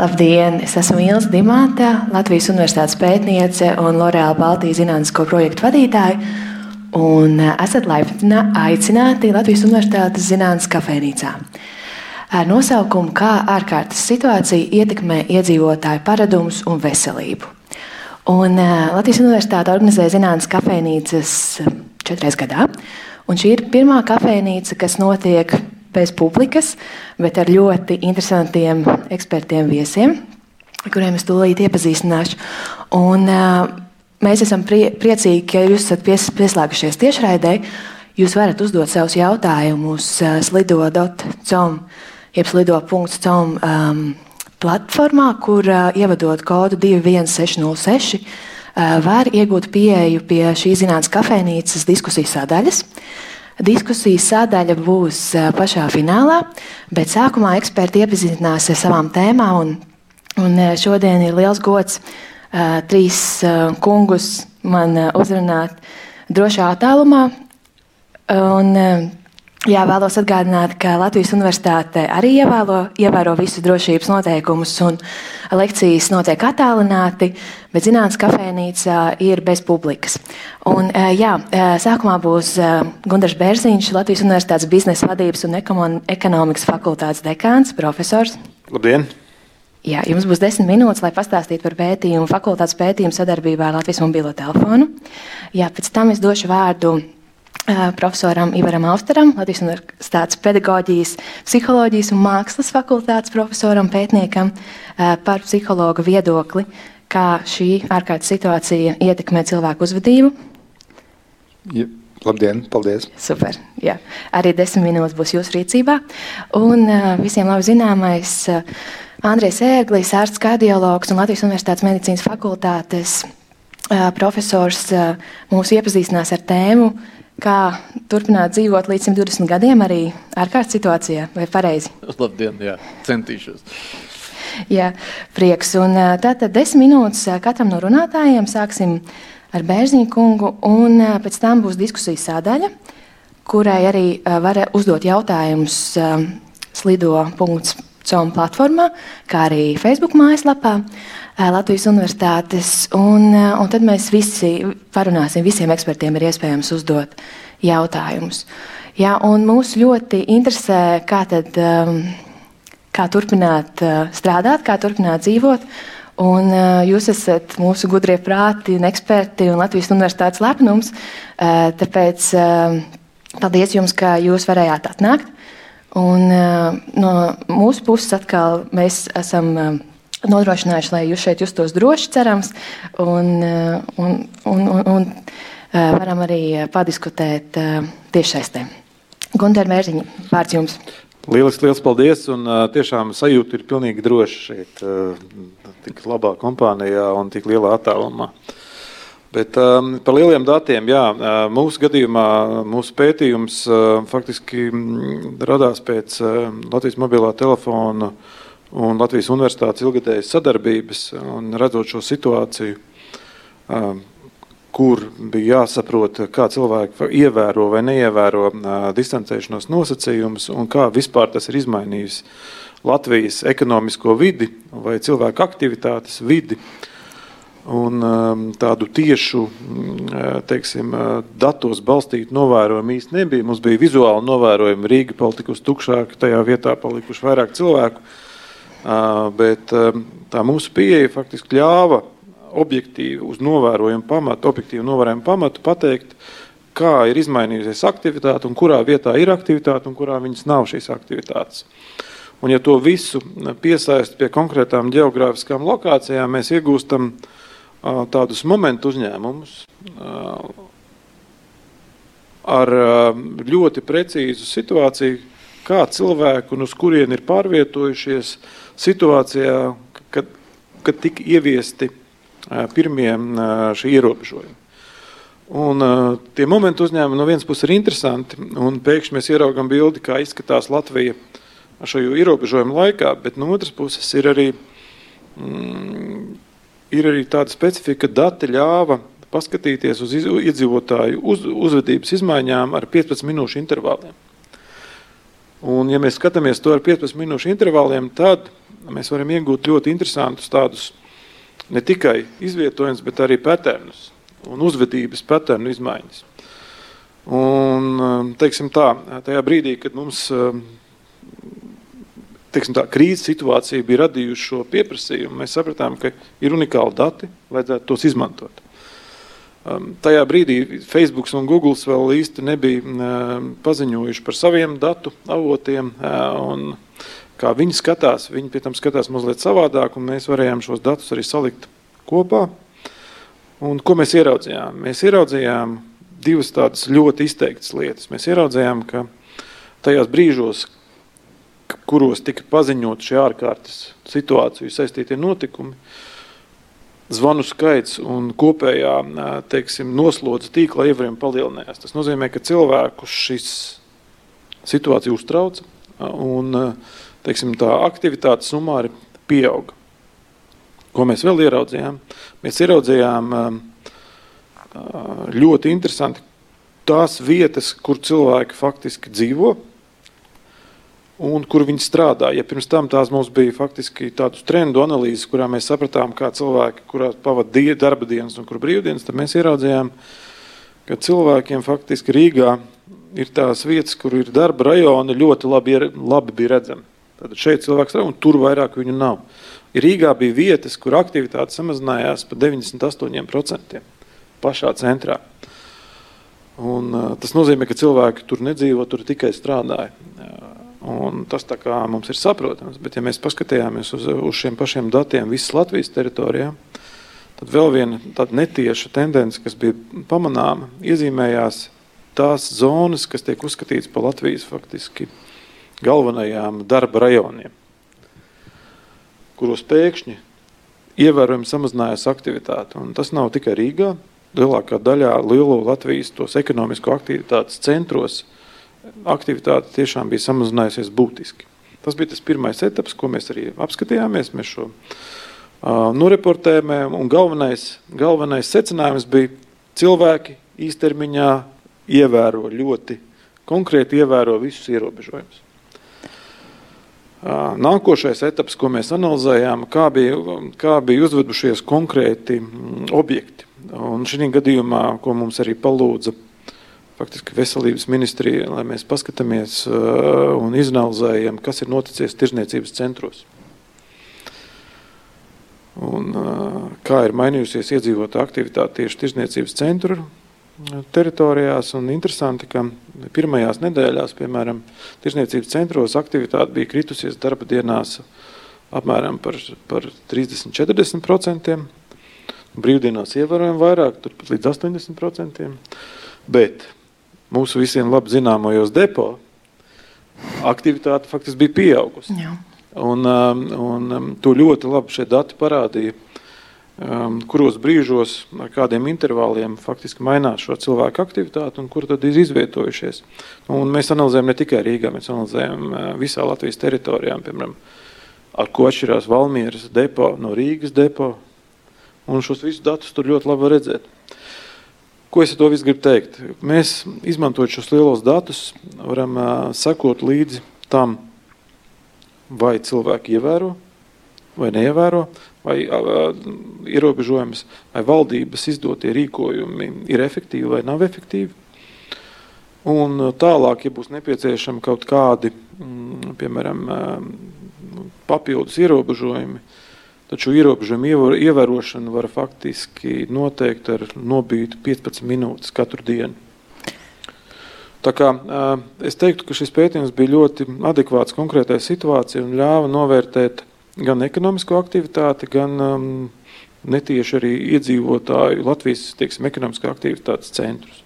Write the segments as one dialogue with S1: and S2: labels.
S1: Labdien! Es esmu Ilza Dimanta, Latvijas Universitātes pētniece un L'Oreal Baltijas zinātnisko projektu vadītāja. Un eh, esat laipni aicināti Latvijas Universitātes zinātnes kafejnīcā. Ar nosaukumu Kā ārkārtas situācija ietekmē iedzīvotāju paradumus un veselību. Un eh, Latvijas Universitāte organizē zinātnes kafejnīcas eh, četras gadā. Un šī ir pirmā kafejnīca, kas notiek bez publikas, bet ar ļoti interesantiem ekspertiem viesiem, kuriem es tūlīt iepazīstināšu. Un, uh, mēs esam prie, priecīgi, ka jūs esat pies, pieslēgušies tiešraidē. Jūs varat uzdot savus jautājumus uh, slido.com, jeb slido.com um, platformā, kur uh, ievadot kodu 21606. Uh, var iegūt pieeju pie šīs zinātnīs kafejnīcas diskusijas sadaļas. Uh, Diskusijas sadaļa būs pašā finālā, bet sākumā eksperti iepazīstinās ar savām tēmām. Un, un šodien ir liels gods uh, trīs kungus man uzrunāt drošā attālumā. Un, Jā, vēlos atgādināt, ka Latvijas Universitāte arī ievēlo, ievēro visus drošības noteikumus, un lekcijas notiek attālināti, bet zinātnīs kafejnīca ir bez publikas. Un, jā, sākumā būs Gunārs Bērziņš, Latvijas Universitātes biznesa vadības un ekonomikas fakultātes dekāns, profesors.
S2: Labdien!
S1: Jā, jums būs desmit minūtes, lai pastāstītu par pētījumu, fakultātes pētījumu sadarbībā ar Latvijas mobilo telefonu. Jā, pēc tam es došu vārdu profesoram Ivaram Austeram, Latvijas Universitātes pedagoģijas, psiholoģijas un mākslas fakultātes profesoram, pētniekam par psihologa viedokli, kā šī ārkārtas situācija ietekmē cilvēku uzvedību.
S2: Ja, labdien, paldies!
S1: Super, jā. Arī desmit minūtes būs jūsu rīcībā. Un visiem labi zināmais Andrēs Ērglis, ārsts kardiologs un Latvijas Universitātes medicīnas fakultātes profesors mūs iepazīstinās ar tēmu kā turpināt dzīvot līdz 120 gadiem, arī ārkārtas situācijā, vai pareizi?
S3: Labdien, jā, centīšos.
S1: Jā, prieks. Un tātad desmit minūtes katram no runātājiem sāksim ar Bērziņu kungu, un pēc tam būs diskusijas sādaļa, kurai arī var uzdot jautājumus slido.com platformā, kā arī Facebook mājaslapā. Latvijas universitātes. Un, un tad mēs visi parunāsim, visiem ekspertiem ir iespējams uzdot jautājumus. Jā, un mūs ļoti interesē, kā, tad, kā turpināt strādāt, kā turpināt dzīvot. Un, jūs esat mūsu gudrie prāti un eksperti un Latvijas universitātes lepnums. Tāpēc uh, paldies jums, ka jūs varējāt atnākt. Un, no mūsu puses atkal mēs esam. Nodrošinājuši, lai jūs šeit justos droši, cerams, un, eh, un, un, un, un eh, varam arī padiskutēt eh, tiešsaistē. Gunter Mērziņa, vārds jums.
S2: Lieliski, liels paldies. Un, tiešām sajūta ir pilnīgi droša šeit, tik labā kompānijā un tik lielā attālumā. Bet um, par lieliem datiem, jā, mūsu gadījumā mūsu pētījums uh, faktiski mm, radās pēc uh, Latvijas mobilā telefona uh, un Latvijas Universitātes ilgadējas sadarbības, redzot šo situāciju, um, kur bija jāsaprot, kā cilvēki ievēro vai neievēro uh, distancēšanās nosacījumus, un kā vispār tas ir izmainījis Latvijas ekonomisko vidi vai cilvēku aktivitātes vidi. Un um, tādu tiešu, uh, teiksim, uh, datos balstītu novērojumu īsti nebija. Mums bija vizuāli novērojumi, Rīga palikusi tukšāka, tajā vietā palikuši vairāk cilvēku. Uh, Bet tā mūsu pieeja faktiski ļāva objektīvi uz novērojumu pamatu, objektīvu novērojumu pamatu pateikt, kā ir izmainījusies aktivitāte un kurā vietā ir aktivitāte un kurā viņas nav šīs aktivitātes. Un, ja to visu piesaist pie konkrētām geogrāfiskām lokācijām, mēs iegūstam tādus momentu uzņēmumus ar ļoti precīzu situāciju, kā cilvēki un uz kurien ir pārvietojušies situācijā, kad, kad tika ieviesti pirmie šie ierobežojumi. Un, tie momenti uzņēmumi no vienas puses ir interesanti, un pēkšņi mēs ieraugām bildi, kā izskatās Latvija šajā ierobežojuma laikā, bet no otras puses ir arī, mm, ir arī tāda specifika, ka dati ļāva paskatīties uz iedzīvotāju uz, uzvedības izmaiņām ar 15 minūšu intervāliem. Un, ja mēs skatāmies to ar 15 minūšu intervāliem, tad mēs varam iegūt ļoti interesantus tādus ne tikai izvietojumus, bet arī patērnus un uzvedības patērnu izmaiņas. Un, teiksim tā, tajā brīdī, kad mums teiksim, tā, krīzes situācija bija radījusi šo pieprasījumu, mēs sapratām, ka ir unikāli dati, vajadzētu tos izmantot. Um, tajā brīdī Facebook un Google vēl īsti nebija um, paziņojuši par saviem datu avotiem. Uh, kā viņi skatās, viņi pie tam skatās mazliet savādāk, un mēs varējām šos datus arī salikt kopā. Un, ko mēs ieraudzījām? Mēs ieraudzījām divas tādas ļoti izteiktas lietas. Mēs ieraudzījām, ka tajos brīžos, kuros tika paziņot šie ārkārtas situāciju saistītie notikumi, zvanu skaits un kopējā teiksim, noslodze tīkla ievariem palielinājās. Tas nozīmē, ka cilvēku šis situācija uztrauca un teiksim, tā aktivitātes sumāri pieauga. Ko mēs vēl ieraudzījām? Mēs ieraudzījām ļoti interesanti tās vietas, kur cilvēki faktiski dzīvo, un kur viņi strādā. Ja pirms tam tās mums bija faktiski tādas trendu analīzes, kurā mēs sapratām, kā cilvēki, kurās pavadīja darba dienas un kur brīvdienas, tad mēs ieraudzījām, ka cilvēkiem faktiski Rīgā ir tās vietas, kur ir darba rajoni, ļoti labi, labi bija redzami. Tad šeit cilvēks strādā, un tur vairāk viņu nav. Rīgā bija vietas, kur aktivitāte samazinājās par 98% pašā centrā. Un, uh, tas nozīmē, ka cilvēki tur nedzīvo, tur tikai strādāja. Un tas mums ir saprotams, bet ja mēs paskatījāmies uz, uz šiem pašiem datiem visas Latvijas teritorijā, tad vēl viena tāda netieša tendence, kas bija pamanāma, iezīmējās tās zonas, kas tiek uzskatītas par Latvijas faktiski galvenajām darba rajoniem, kuros pēkšņi ievērojami samazinājās aktivitāte. Un tas nav tikai Rīgā, lielākā daļā lielo Latvijas tos ekonomisko aktivitātes centros – aktivitāte tiešām bija samazinājusies būtiski. Tas bija tas pirmais etaps, ko mēs arī apskatījāmies. Mēs šo uh, noreportējām, un galvenais, galvenais secinājums bija, cilvēki īstermiņā ievēro ļoti konkrēti ievēro visus ierobežojumus. Nākošais etaps, ko mēs analizējām, kā bija, kā bija uzvedušies konkrēti objekti. Un šī gadījumā, ko mums arī palūdza faktiski veselības ministrija, lai mēs paskatāmies un izanalizējam, kas ir noticis tirzniecības centros. Un, kā ir mainījusies iedzīvotāja aktivitāte tieši tirzniecības centru teritorijās. Un interesanti, ka pirmajās nedēļās, piemēram, tirzniecības centros aktivitāte bija kritusies darba dienās apmēram par, par 30-40%. Brīvdienās ievērojami vairāk, turpat līdz 80%. Bet mūsu visiem labi zināmajos depo, aktivitāte faktiski bija pieaugusi. Jā. Un, um, un um, to ļoti labi šie dati parādīja, kuros brīžos, ar kādiem intervāliem faktiski mainās šo cilvēku aktivitāti un kur tad ir izvietojušies. Un mēs analizējam ne tikai Rīgā, mēs analizējam uh, visā Latvijas teritorijām, piemēram, ar ko atšķirās Valmieras depo no Rīgas depo. Un šos visus datus tur ļoti labi var redzēt. Ko es ar to visu gribu teikt? Mēs, izmantojot šos lielos datus, varam uh, sekot līdzi tam, vai cilvēki ievēro vai neievēro, vai uh, ierobežojums, vai valdības izdotie rīkojumi ir efektīvi vai nav efektīvi. Un tālāk, ja būs nepieciešami kaut kādi, mm, piemēram, papildus ierobežojumi, Taču ierobežojumu ievērošanu var faktiski noteikt ar nobītu 15 minūtes katru dienu. Tā kā, es teiktu, ka šis pētījums bija ļoti adekvāts konkrētai situācijai un ļāva novērtēt gan ekonomisko aktivitāti, gan um, netieši arī iedzīvotāju Latvijas teiksim, ekonomiskā aktivitātes centrus.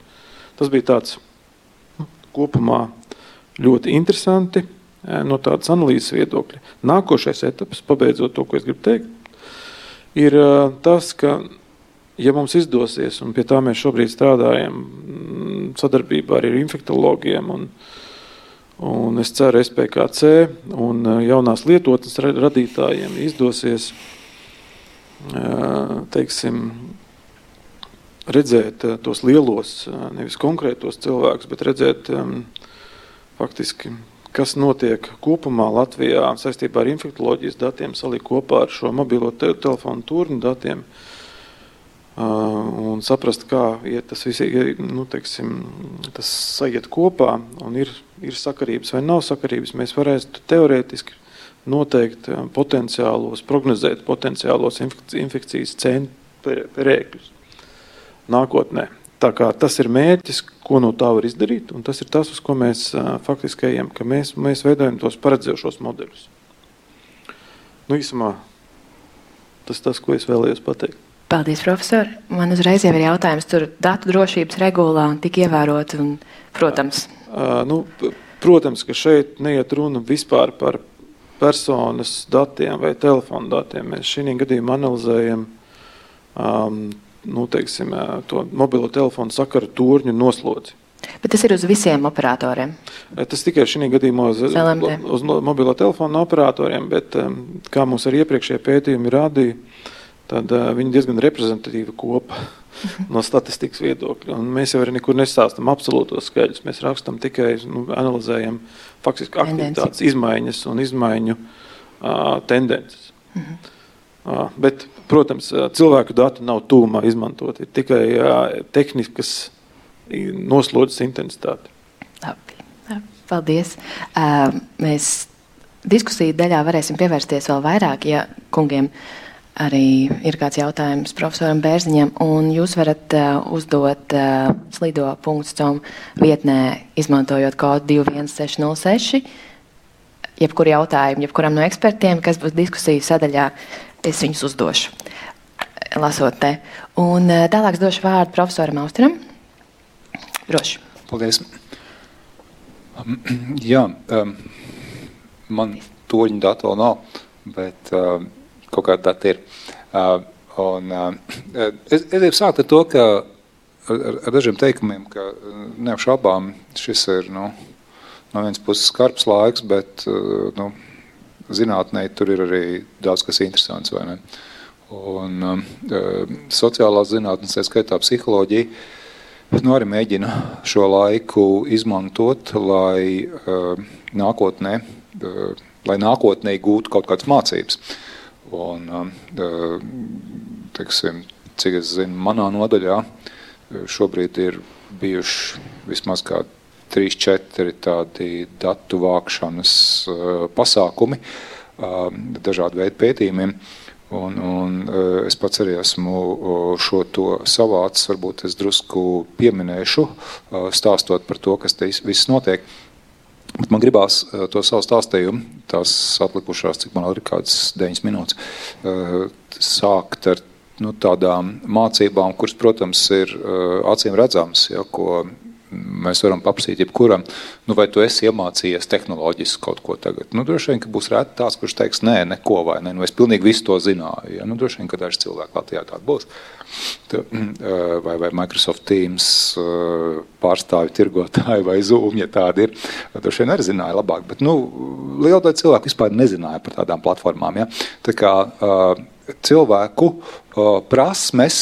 S2: Tas bija tāds nu, kopumā ļoti interesanti no tādas analīzes viedokļa. Nākošais etaps, pabeidzot to, ko es gribu teikt, ir tas, ka, ja mums izdosies, un pie tā mēs šobrīd strādājam mm, sadarbībā ar infektologiem, un, un es ceru, SPKC un jaunās lietotnes radītājiem izdosies teiksim, redzēt tos lielos, nevis konkrētos cilvēkus, bet redzēt faktiski kas notiek kopumā Latvijā saistībā ar infektuoloģijas datiem, salikt kopā ar šo mobilo te telefonu turnu datiem. Uh, un saprast, kā iet tas viss nu, teiksim, tas sajiet kopā, un ir, ir sakarības vai nav sakarības. Mēs varēsim teorētiski noteikt potenciālos, prognozēt potenciālos infekcijas cenu rēkļus nākotnē. Tā kā tas ir mērķis, ko no tā var izdarīt, un tas ir tas, uz ko mēs uh, faktiski ejam, ka mēs, mēs veidojam tos paredzējušos modeļus. Nu, īsumā, tas tas, ko es vēlējos pateikt.
S1: Paldies, profesor. Man uzreiz jau ir jautājums, tur datu drošības regulā tika ievērot, un, protams.
S2: Uh, nu, protams, ka šeit neiet runa vispār par personas datiem vai telefonu datiem. Mēs šī gadījumā analizējam um, nu, teiksim, to mobilo telefonu sakaru turņu noslodzi.
S1: Bet tas ir uz visiem operatoriem?
S2: Tas tikai šī gadījumā uz,
S1: LMD.
S2: uz mobilo telefonu operatoriem, bet kā mums arī iepriekšējie pētījumi rādīja, tad viņi diezgan reprezentatīva kopa no statistikas viedokļa. Un mēs jau arī nekur nestāstām absolūtos skaļus. Mēs rakstām tikai, nu, analizējam faktiski aktivitātes izmaiņas un izmaiņu uh, tendences. Mm -hmm. uh, bet Protams, cilvēku dati nav tūmā izmantot, ir tikai tehniskas noslodzes intensitāte.
S1: Labi. Paldies. Mēs diskusiju daļā varēsim pievērsties vēl vairāk, ja kungiem arī ir kāds jautājums profesoram Bērziņam, un jūs varat uh, uzdot uh, slido.com vietnē, izmantojot kodu 21606. Jebkuru jautājumu, jebkuram no ekspertiem, kas būs diskusiju sadaļā, es viņus uzdošu, lasot te. Un eh, tālāk došu vārdu profesoram Austram. Droši.
S4: Paldies. Jā, um, man toņu datu vēl nav, bet uh, kaut kāda data ir. Un, es, es gribu sākt ar to, ka ar, ar dažiem teikumiem, ka neapšaubām šis ir nu, no vienas puses skarbs laiks, bet nu, zinātnē tur ir arī daudz kas interesants. Un, sociālās zinātnes, tā skaitā psiholoģija, nu, arī mēģina šo laiku izmantot, lai nākotnē, lai nākotnē gūtu kaut kādas mācības. Un, um, uh, teiksim, cik es zinu, manā nodaļā uh, šobrīd ir bijuši vismaz trīs, četri tādi datu vākšanas uh, pasākumi uh, dažādu veidu pētījumiem. Un, un uh, es pats arī esmu šo to savācis, varbūt es drusku pieminēšu, stāstot par to, kas te viss notiek. Bet man gribās to savu stāstījumu, tās atlikušās, cik man ir kādas 9 minūtes, sākt ar nu, tādām mācībām, kuras, protams, ir acīm redzamas, ja, ko mēs varam paprasīt jebkuram, nu, vai tu esi iemācījies tehnoloģiski kaut ko tagad. Nu, droši vien, ka būs reti tāds, kurš teiks, nē, neko vai ne, nu, es pilnīgi visu to zināju. Ja? Nu, droši vien, ka daži cilvēki Latvijā tādi būs. Vai, vai Microsoft Teams pārstāvi tirgotāji vai Zoom, ja tādi ir. Droši vien arī zināja labāk, bet nu, liela daļa cilvēku vispār nezināja par tādām platformām. Ja? Tā kā, cilvēku prasmes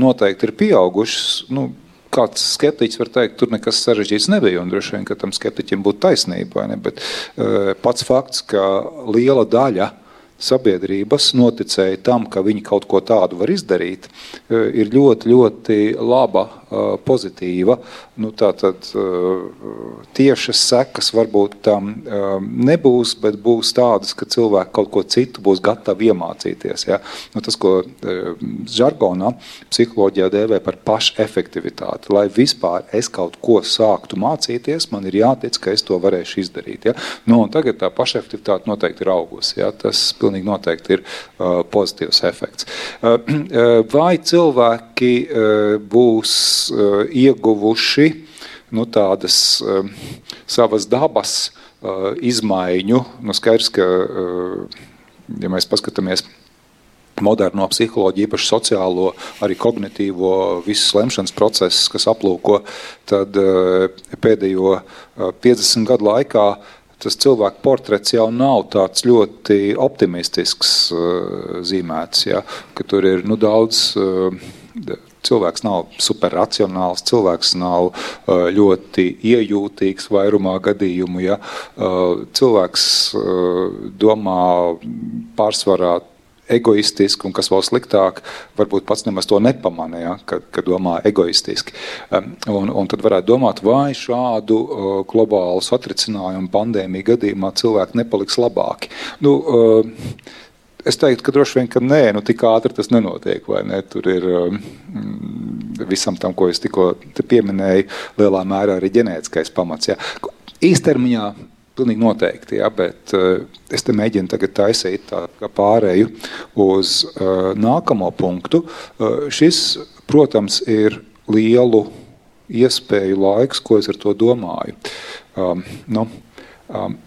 S4: noteikti ir pieaugušas. Nu, kāds skeptiķis var teikt, tur nekas sarežģīts nebija. Un droši vien, ka tam skeptiķim būtu taisnība. Bet uh, pats fakts, ka liela daļa sabiedrības noticēja tam, ka viņi kaut ko tādu var izdarīt, e, ir ļoti, ļoti laba, e, pozitīva. Nu, tātad e, tiešas sekas varbūt tam nebūs, bet būs tādas, ka cilvēki kaut ko citu būs gatavi iemācīties. Ja? Nu, tas, ko žargonā psiholoģijā dēvē par pašefektivitāti, lai vispār es kaut ko sāktu mācīties, man ir jātic, ka es to varēšu izdarīt. Ja? Nu, tagad tā pašefektivitāte noteikti ir augusi. Ja? Tas pilnīgi noteikti ir pozitīvs efekts. Vai cilvēki būs ieguvuši nu, tādas savas dabas izmaiņu? Nu, skaidrs, ka, ja mēs paskatāmies moderno psiholoģiju, īpaši sociālo, arī kognitīvo, visus lemšanas procesus, kas aplūko, tad pēdējo 50 gadu laikā tas cilvēku portrets jau nav tāds ļoti optimistisks zīmēts. Ja? Tur ir nu, daudz cilvēks nav superracionāls, cilvēks nav uh, ļoti iejūtīgs vairumā gadījumu. Ja? Uh, cilvēks uh, domā pārsvarā egoistiski, un kas vēl sliktāk, varbūt pats nemaz to nepamanīja, ja, kad, kad domā egoistiski. Um, un, un tad varētu domāt, vai šādu globālu satricinājumu pandēmiju gadījumā cilvēki nepaliks labāki. Nu, uh, Es teiktu, ka droši vien, ka nē, nu, tik ātri tas nenotiek. Ne? Tur ir um, visam tam, ko es tikko pieminēju, lielā mērā arī ģenētiskais pamats. Ja? Īstermiņā Pilnīgi noteikti, jā, bet uh, es te mēģinu tagad taisīt tā pārēju uz uh, nākamo punktu. Uh, šis, protams, ir lielu iespēju laiks, ko es ar to domāju. Um, nu, um,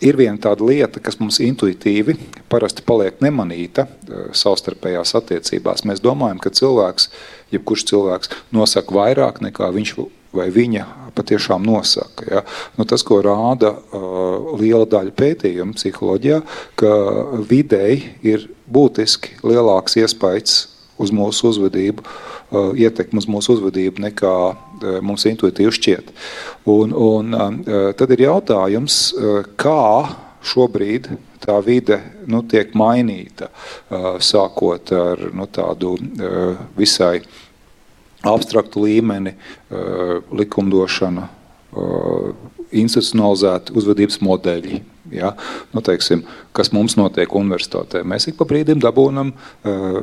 S4: Ir viena tāda lieta, kas mums intuitīvi parasti paliek nemanīta uh, savstarpējās attiecībās. Mēs domājam, ka cilvēks, jebkurš cilvēks, nosaka vairāk nekā viņš vai viņa patiešām nosaka. Ja? Nu, tas, ko rāda uh, liela daļa pētījumu psiholoģijā, ka videi ir būtiski lielāks iespējas uz mūsu uzvedību, uh, ietekmi uz mūsu uzvedību nekā uh, mums intuitīvi šķiet. Un, un uh, tad ir jautājums, kā šobrīd tā vide nu, tiek mainīta, sākot ar nu, tādu visai abstraktu līmeni, likumdošana, institucionalizēti uzvedības modeļi. Ja? Nu, teiksim, kas mums notiek universitātē? Mēs ik pa brīdim dabūnam uh,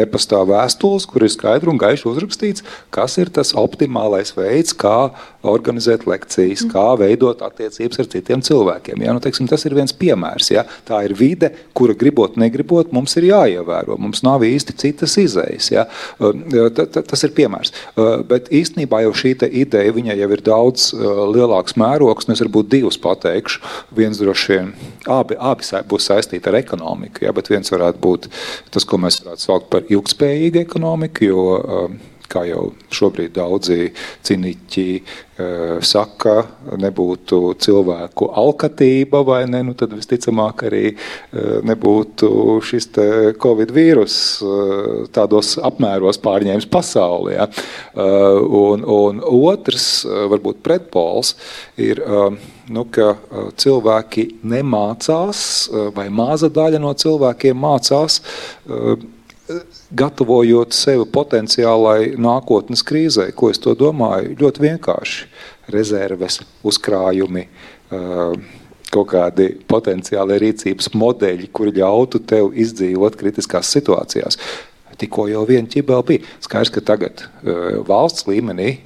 S4: e-pastā vēstules, kur ir skaidri un gaiši uzrakstīts, kas ir tas optimālais veids, kā organizēt lekcijas, kā veidot attiecības ar citiem cilvēkiem. Ja? Nu, teiksim, tas ir viens piemērs. Ja? Tā ir vide, kura gribot, negribot, mums ir jāievēro. Mums nav īsti citas izējas. Ja? Uh, tas ir piemērs. Uh, bet īstenībā jau šī ideja jau ir daudz uh, lielāks mērogs, un es varbūt divus pateikšu. Viens droši vien abi, abi būs saistīti ar ekonomiku, ja, bet viens varētu būt tas, ko mēs varētu saukt par ilgspējīgu ekonomiku, jo um, kā jau šobrīd daudzi ciniķi uh, saka, nebūtu cilvēku alkatība, vai ne, nu tad visticamāk arī uh, nebūtu šis Covid vīrus uh, tādos apmēros pārņēmis pasauli. Ja? Un, un otrs, varbūt pretpols, ir nu, ka cilvēki nemācās, vai maza daļa no cilvēkiem mācās, gatavojot sevi potenciālai nākotnes krīzē. Ko es to domāju? Ļoti vienkārši. Rezerves, uzkrājumi, kaut kādi potenciāli rīcības modeļi, kuri ļautu tev izdzīvot kritiskās situācijās. Tikko jau viena ķibela bija. Skaidrs, ka tagad valsts līmenī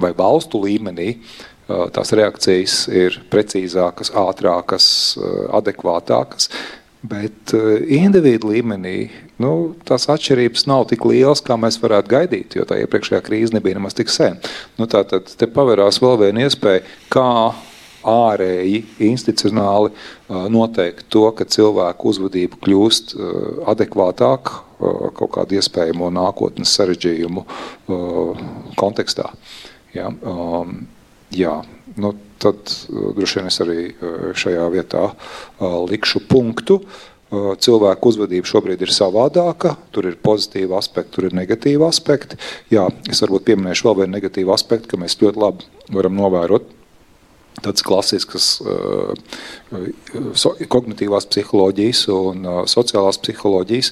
S4: vai valstu līmenī uh, tās reakcijas ir precīzākas, ātrākas, adekvātākas. Bet individu līmenī nu, tās atšķirības nav tik lielas, kā mēs varētu gaidīt, jo tā iepriekšējā krīze nebija nemaz tik sen. Nu, Tātad te paverās vēl viena iespēja, kā ārēji, institucionāli noteikt to, ka cilvēku uzvedība kļūst adekvātāka kaut kādu iespējamo nākotnes sarežģījumu kontekstā. Ja, um, jā, nu, tad uh, droši vien es arī uh, šajā vietā uh, likšu punktu. Cilvēku uzvedība šobrīd ir savādāka, tur ir pozitīva aspekta, tur ir negatīva aspekta. Jā, es varbūt pieminēšu vēl vienu negatīvu aspektu, ka mēs ļoti labi varam novērot tādas klasiskas kognitīvās psiholoģijas un sociālās psiholoģijas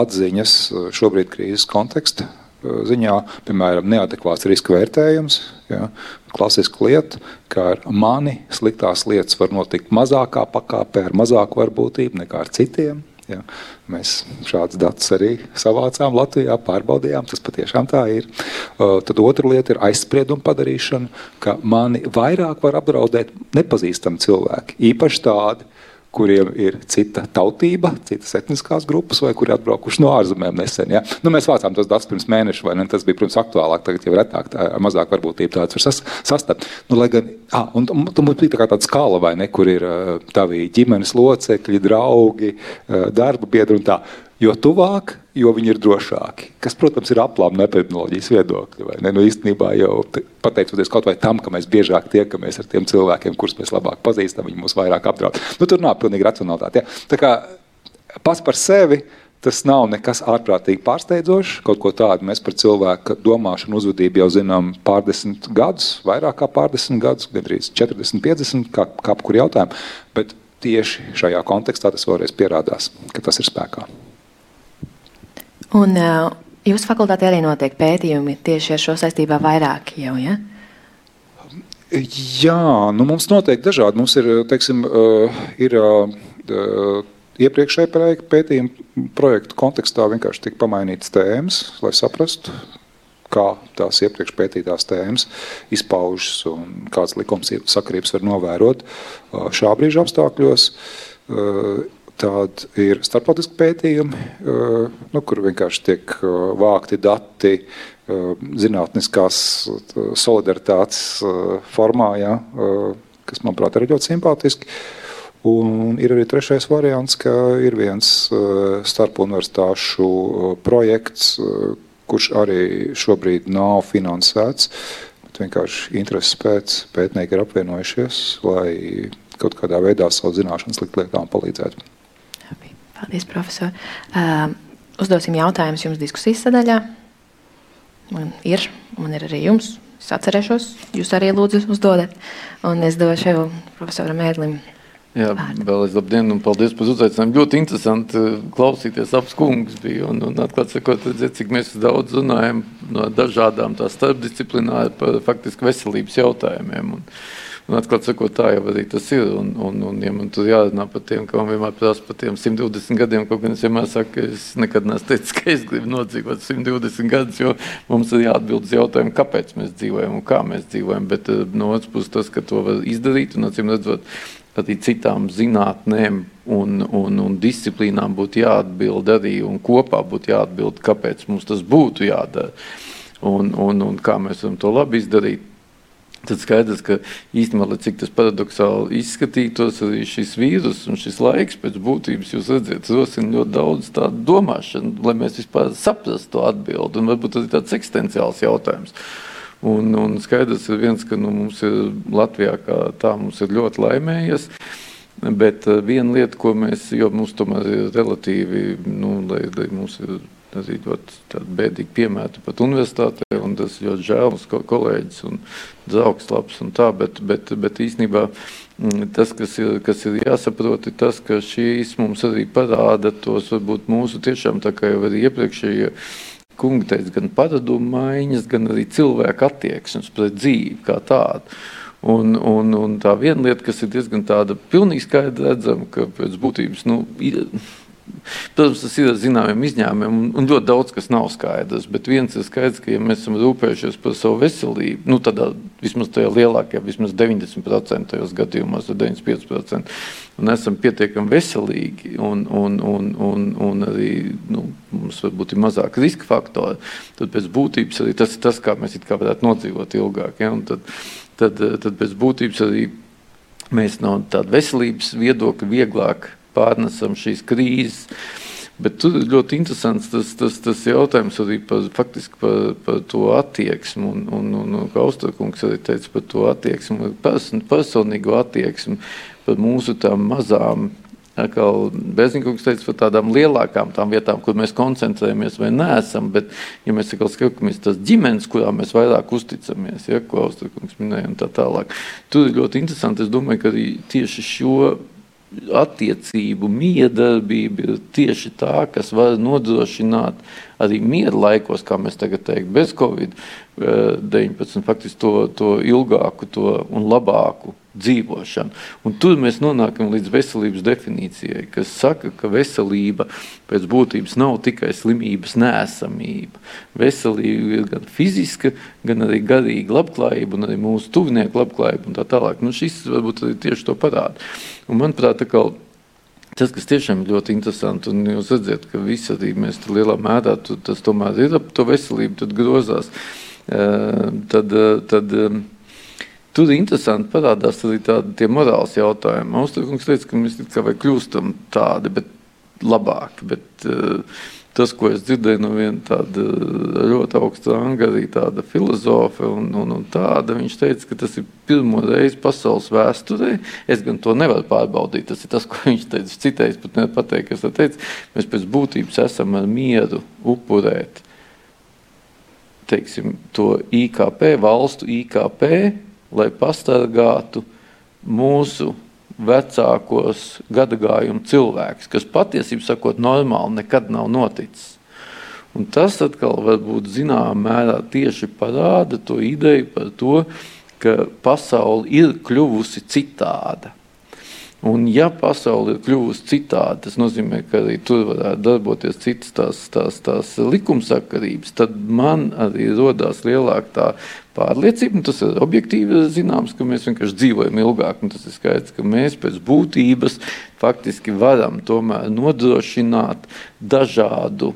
S4: atziņas šobrīd krīzes konteksta ziņā, piemēram, neadekvāts riska vērtējums. Ja, klasiska lieta, ka ar mani sliktās lietas var notikt mazākā pakāpē, ar mazāku varbūtību nekā ar citiem. Ja. Mēs šādus datus arī savācām Latvijā, pārbaudījām, tas patiešām tā ir. Tad otra lieta ir aizsprieduma padarīšana, ka mani vairāk var apdraudēt nepazīstami cilvēki, īpaši tādi, kuriem ir cita tautība, citas etniskās grupas, vai kuri atbraukuši no ārzemēm nesen. Ja? Nu, mēs vācām tos datus pirms mēneša, vai ne? Tas bija, protams, aktuālāk, tagad jau retāk, tā, mazāk varbūtība tāds var sas, sastapt. Nu, lai gan, ah, un, un mums bija tā kā tāda skala, vai ne, kur ir tavi ģimenes locekļi, draugi, darba biedri un tā. Jo tuvāk, jo viņi ir drošāki. Kas, protams, ir aplām no epidemioloģijas viedokļa. Ne? Nu, īstenībā jau pateicoties kaut vai tam, ka mēs biežāk tiekamies ar tiem cilvēkiem, kurus mēs labāk pazīstam, viņi mūs vairāk apdraud. Nu, tur nav pilnīgi racionalitāte. Ja? Tā kā pats par sevi Tas nav nekas ārprātīgi pārsteidzošs. Kaut ko tādu mēs par cilvēku domāšanu, uzvedību jau zinām pārdesmit gadus, vairāk kā pārdesmit gadus, gandrīz 40, 50, kā, kā kur jautājumu. Bet tieši šajā kontekstā tas vēlreiz pierādās, ka tas ir spēkā.
S1: Un uh, jūsu fakultātē arī notiek pētījumi tieši ar šo saistībā vairāk jau, ja?
S4: Jā, nu mums noteikti dažādi. Mums ir, teiksim, uh, ir uh, iepriekšējā pētījuma projektu kontekstā vienkārši tika pamainītas tēmas, lai saprastu, kā tās iepriekš pētītās tēmas izpaužas un kādas likums sakarības var novērot šā brīža apstākļos. Tādi ir starptautiski pētījumi, nu, kur vienkārši tiek vākti dati zinātniskās solidaritātes formā, ja, kas, manuprāt, ir ļoti simpātiski. Un ir arī trešais variants, ka ir viens starpuniversitāšu projekts, kurš arī šobrīd nav finansēts. Vienkārši intereses pēc pētnieki ir apvienojušies, lai kaut kādā veidā savu zināšanas likt lietām palīdzētu.
S1: Paldies, profesor. Uh, uzdosim jautājumus jums diskusijas sadaļā. Man ir, man ir arī jums. Es atcerēšos, jūs arī lūdzu uzdodat. Un es došu profesoram Ēdlim
S3: Jā, vēlreiz labdien un paldies par uzaicinājumu. Ļoti interesanti klausīties abas kungas bija. Un, un atklāt sakot, redzēt, cik mēs daudz runājam no dažādām tā starpdisciplināri par faktiski veselības jautājumiem. Un, un atklāt sakot, tā jau arī tas ir. Un, un, un ja man tur jārunā par tiem, ka man vienmēr prasa par tiem 120 gadiem, kaut gan es vienmēr saku, ka es nekad neesmu teicis, ka es gribu nodzīvot 120 gadus, jo mums ir jāatbild uz jautājumu, kāpēc mēs dzīvojam un kā mēs dzīvojam. Bet eh, no otras puses tas, ka to var izdarīt un acīm redzot, arī citām zinātnēm un, un, un disciplīnām būtu jāatbild arī un kopā būtu jāatbild, kāpēc mums tas būtu jādara un, un, un kā mēs varam to labi izdarīt. Tad skaidrs, ka īstenībā, cik tas paradoxāli izskatītos, arī šis vīrus un šis laiks pēc būtības, jūs redzat, rosina ļoti daudz tādu domāšanu, lai mēs vispār saprastu atbildi, un varbūt tas ir tāds eksistenciāls jautājums. Un, un skaidrs ir viens, ka nu, mums ir Latvijā tā mums ir ļoti laimējies. Bet uh, viena lieta, ko mēs, jo mums tomēr ir relatīvi, nu, lai, lai mums ir arī ļoti bēdīgi piemēri pat universitātē, un tas ļoti žēl mums kolēģis un draugs labs un tā, bet, bet, bet īstenībā mm, tas, kas ir, kas ir jāsaprot, ir tas, ka šīs mums arī parāda tos varbūt mūsu tiešām tā kā jau arī iepriekšējie, kungi teica, gan paradumu maiņas, gan arī cilvēku attieksmes pret dzīvi kā tādu. Un, un, un tā viena lieta, kas ir diezgan tāda pilnīgi skaidra redzama, ka pēc būtības nu, ir, Protams, tas ir zināmiem izņēmumiem, un ļoti daudz kas nav skaidrs. Bet viens ir skaidrs, ka, ja mēs esam rūpējušies par savu veselību, nu, tad vismaz tajā lielākajā, vismaz 90% gadījumos, 95%, un esam pietiekami veselīgi, un, un, un, un, un arī nu, mums varbūt ir mazāk riska faktori, tad pēc būtības arī tas ir tas, kā mēs kā varētu nodzīvot ilgāk. Ja? Tad, tad, tad pēc būtības arī mēs no tāda veselības viedokļa vieglāk pārnesam šīs krīzes. Bet tur ir ļoti interesants tas, tas, tas jautājums arī par, faktiski par, par to attieksmi. Un, un, un, un Austrakungs arī teica par to attieksmi, person, personīgo attieksmi, par mūsu tām mazām. Bezinkungs teica par tādām lielākām tām vietām, kur mēs koncentrējamies vai neesam, bet, ja mēs skatāmies tās ģimenes, kurām mēs vairāk uzticamies, ja, ko Austrakungs minēja un tā tālāk, tur ir ļoti interesanti. Es domāju, ka arī tieši šo attiecību miedarbība ir tieši tā, kas var nodrošināt arī miera laikos, kā mēs tagad teiktu, bez Covid-19, faktiski to, to ilgāku to un labāku dzīvošanu. Un tur mēs nonākam līdz veselības definīcijai, kas saka, ka veselība pēc būtības nav tikai slimības nēsamība. Veselība ir gan fiziska, gan arī garīga labklājība, un arī mūsu tuvinieku labklājība un tā tālāk. Nu, šis varbūt arī tieši to parāda. Un manuprāt, tā kā Tas, kas tiešām ir ļoti interesanti, un jūs redzat, ka visi arī mēs tur lielā mērā tu, tas tomēr ir ap to veselību, tad grozās. Uh, tad, uh, tad, uh, Tur interesanti parādās arī tādi morāls jautājumi. Austrijas teica, ka mēs kā vai kļūstam tādi, bet labāk. Bet, uh, tas, ko es dzirdēju no viena tāda ļoti augsta ranga, arī tāda filozofa, un, un, un tāda, viņš teica, ka tas ir pirmo reizi pasaules vēsturē. Es gan to nevaru pārbaudīt. Tas ir tas, ko viņš teica. Citreiz pat nevar pateikt, kas tas teica. Mēs pēc būtības esam ar mieru upurēt teiksim, to IKP, valstu IKP, lai pastargātu mūsu vecākos gadagājumu cilvēkus, kas patiesībā sakot, normāli nekad nav noticis. Un tas atkal varbūt zināmā mērā tieši parāda to ideju par to, ka pasaule ir kļuvusi citāda. Un, ja pasaule ir kļuvusi citāda, tas nozīmē, ka arī tur varētu darboties citas tās, tās, tās likumsakarības, tad man arī rodās lielāka tā pārliecība. Tas ir objektīvi zināms, ka mēs vienkārši dzīvojam ilgāk. Tas ir skaidrs, ka mēs pēc būtības faktiski varam nodrošināt dažādu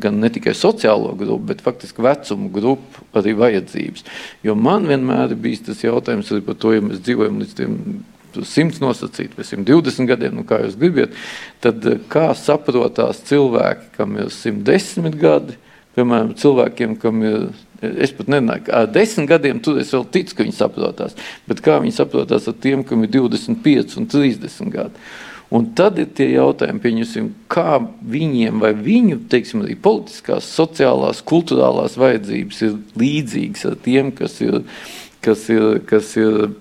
S3: gan ne tikai sociālo grupu, bet faktiski vecumu grupu arī vajadzības. Jo man vienmēr ir bijis tas jautājums par to, ja mēs dzīvojam līdz tiem 100 nosacīt, vai 120 gadiem, nu kā jūs gribat, tad eh, kā saprotās cilvēki, kam ir 110 gadi, piemēram, cilvēkiem, kam ir, es pat nezināju, ar 10 gadiem tur es vēl ticu, ka viņi saprotās, bet kā viņi saprotās ar tiem, kam ir 25 un 30 gadi. Un tad ir tie jautājumi, kā viņiem vai viņu teiksim, politiskās, sociālās, kultūrālās vajadzības ir līdzīgas ar tiem, kas ir, kas ir, kas ir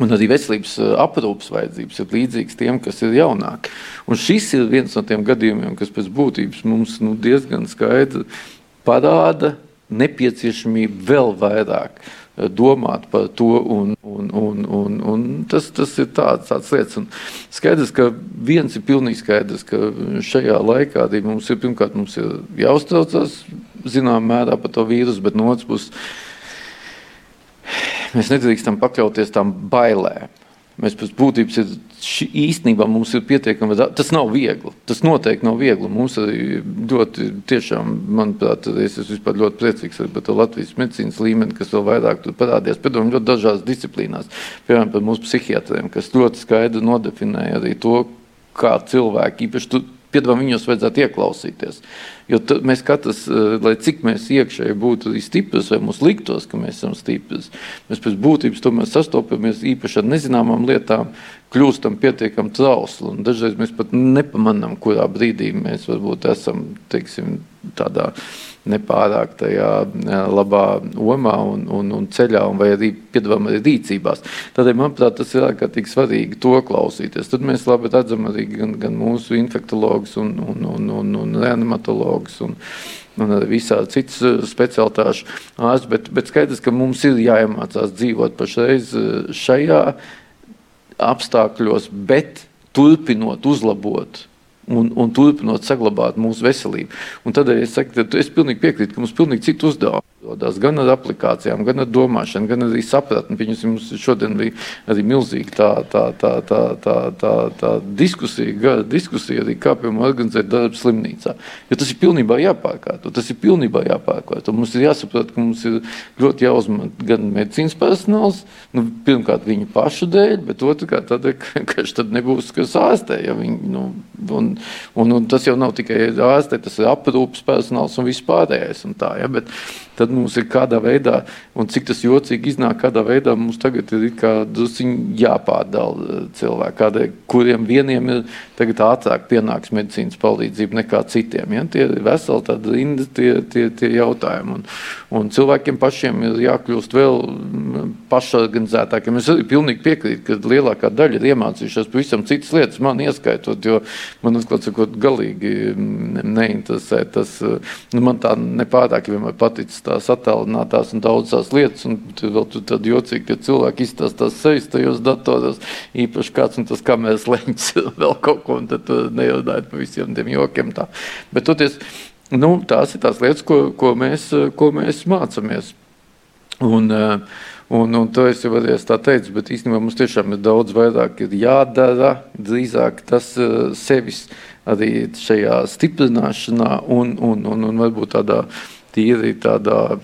S3: Un arī veselības aprūpas vajadzības ir līdzīgas tiem, kas ir jaunāki. Un šis ir viens no tiem gadījumiem, kas pēc būtības mums nu, diezgan skaidri parāda nepieciešamību vēl vairāk eh, domāt par to. Un, un, un, un, un tas, tas ir tāds, tāds lietas. Un skaidrs, ka viens ir pilnīgi skaidrs, ka šajā laikā arī mums ir pirmkārt mums ir jāuztraucas zināmā mērā par to vīrusu, bet no otras puses mēs nedrīkstam pakļauties tam bailēm. Mēs pēc būtības ir ši, īstenībā mums ir pietiekami daudz. Tas nav viegli. Tas noteikti nav viegli. Mums arī ļoti, tiešām, manuprāt, es esmu ļoti priecīgs par to Latvijas medicīnas līmeni, kas vēl vairāk tur parādījās. Piedod, ļoti dažās disciplīnās, piemēram, par mūsu psihiatriem, kas ļoti skaidri nodefinēja arī to, kā cilvēki, īpaši tu, piedāvā viņos vajadzētu ieklausīties. Jo mēs katrs, eh, lai cik mēs iekšēji būtu stiprs, vai mums liktos, ka mēs esam stiprs, mēs pēc būtības tomēr sastopamies īpaši ar nezināmām lietām, kļūstam pietiekami trausli. Dažreiz mēs pat nepamanām, kurā brīdī mēs varbūt esam teiksim, tādā nepārāk tajā labā omā un, un, un ceļā, un vai arī piedāvājam arī rīcībās. Tādēļ, manuprāt, tas ir ārkārtīgi svarīgi to klausīties. Tad mēs labi redzam arī gan, gan mūsu infektologus un, un, un, un, un reanimatologus. Un, un visādi citas specialitāšu ārsts, bet, bet skaidrs, ka mums ir jāiemācās dzīvot pašreiz šajā apstākļos, bet turpinot uzlabot un, un turpinot saglabāt mūsu veselību. Un tad es saku, ka es pilnīgi piekrītu, ka mums ir pilnīgi citi uzdevumi. Gan ar aplikācijām, gan ar domāšanu, gan arī sapratni. Viņus mums šodien bija arī milzīga tā, tā, tā, tā, tā, tā, tā diskusija, gara diskusija arī, kā piemēram organizēt darbu slimnīcā. Jo tas ir pilnībā jāpārkārto. Tas ir pilnībā jāpārkārto. Mums ir jāsaprot, ka mums ir ļoti jāuzman gan medicīnas personāls, nu, pirmkārt viņu pašu dēļ, bet otrkārt tādēļ, ka, ka tad nebūs kas ārstē. Ja viņi, nu, un, un, un tas jau nav tikai ārstē, tas ir aprūpas personāls un viss pārējais. Un tā, ja, bet, tad mums ir kādā veidā, un cik tas jocīgi iznāk, kādā veidā mums tagad ir jāpārdala eh, cilvēki, kuriem vieniem ir tagad ātrāk pienāks medicīnas palīdzība nekā citiem. Ja? Tie ir veseli tādi rinda tie, tie, tie jautājumi, un, un cilvēkiem pašiem ir jākļūst vēl mm, pašorganizētākiem. Es arī pilnīgi piekrītu, ka lielākā daļa ir iemācījušās pavisam citas lietas, man ieskaitot, jo man, atklāt sakot, galīgi mm, neinteresē tas, eh, nu, man tā nepārāk vienmēr paticis tās attēlinātās un daudzas lietas, un tur vēl tur tad jocīgi, ka cilvēki izstāsta tās sejas tajos datoros, īpaši kāds un tas kameras leņķis vēl kaut ko, un tad nejaudājot pa visiem tiem jokiem tā. Bet toties, nu, tās ir tās lietas, ko, ko, mēs, ko mēs mācamies. Un, un, un to es jau arī tā teicu, bet īstenībā mums tiešām ir daudz vairāk ir jādara, drīzāk tas sevis arī šajā stiprināšanā un, un, un, un varbūt tādā tīri tādā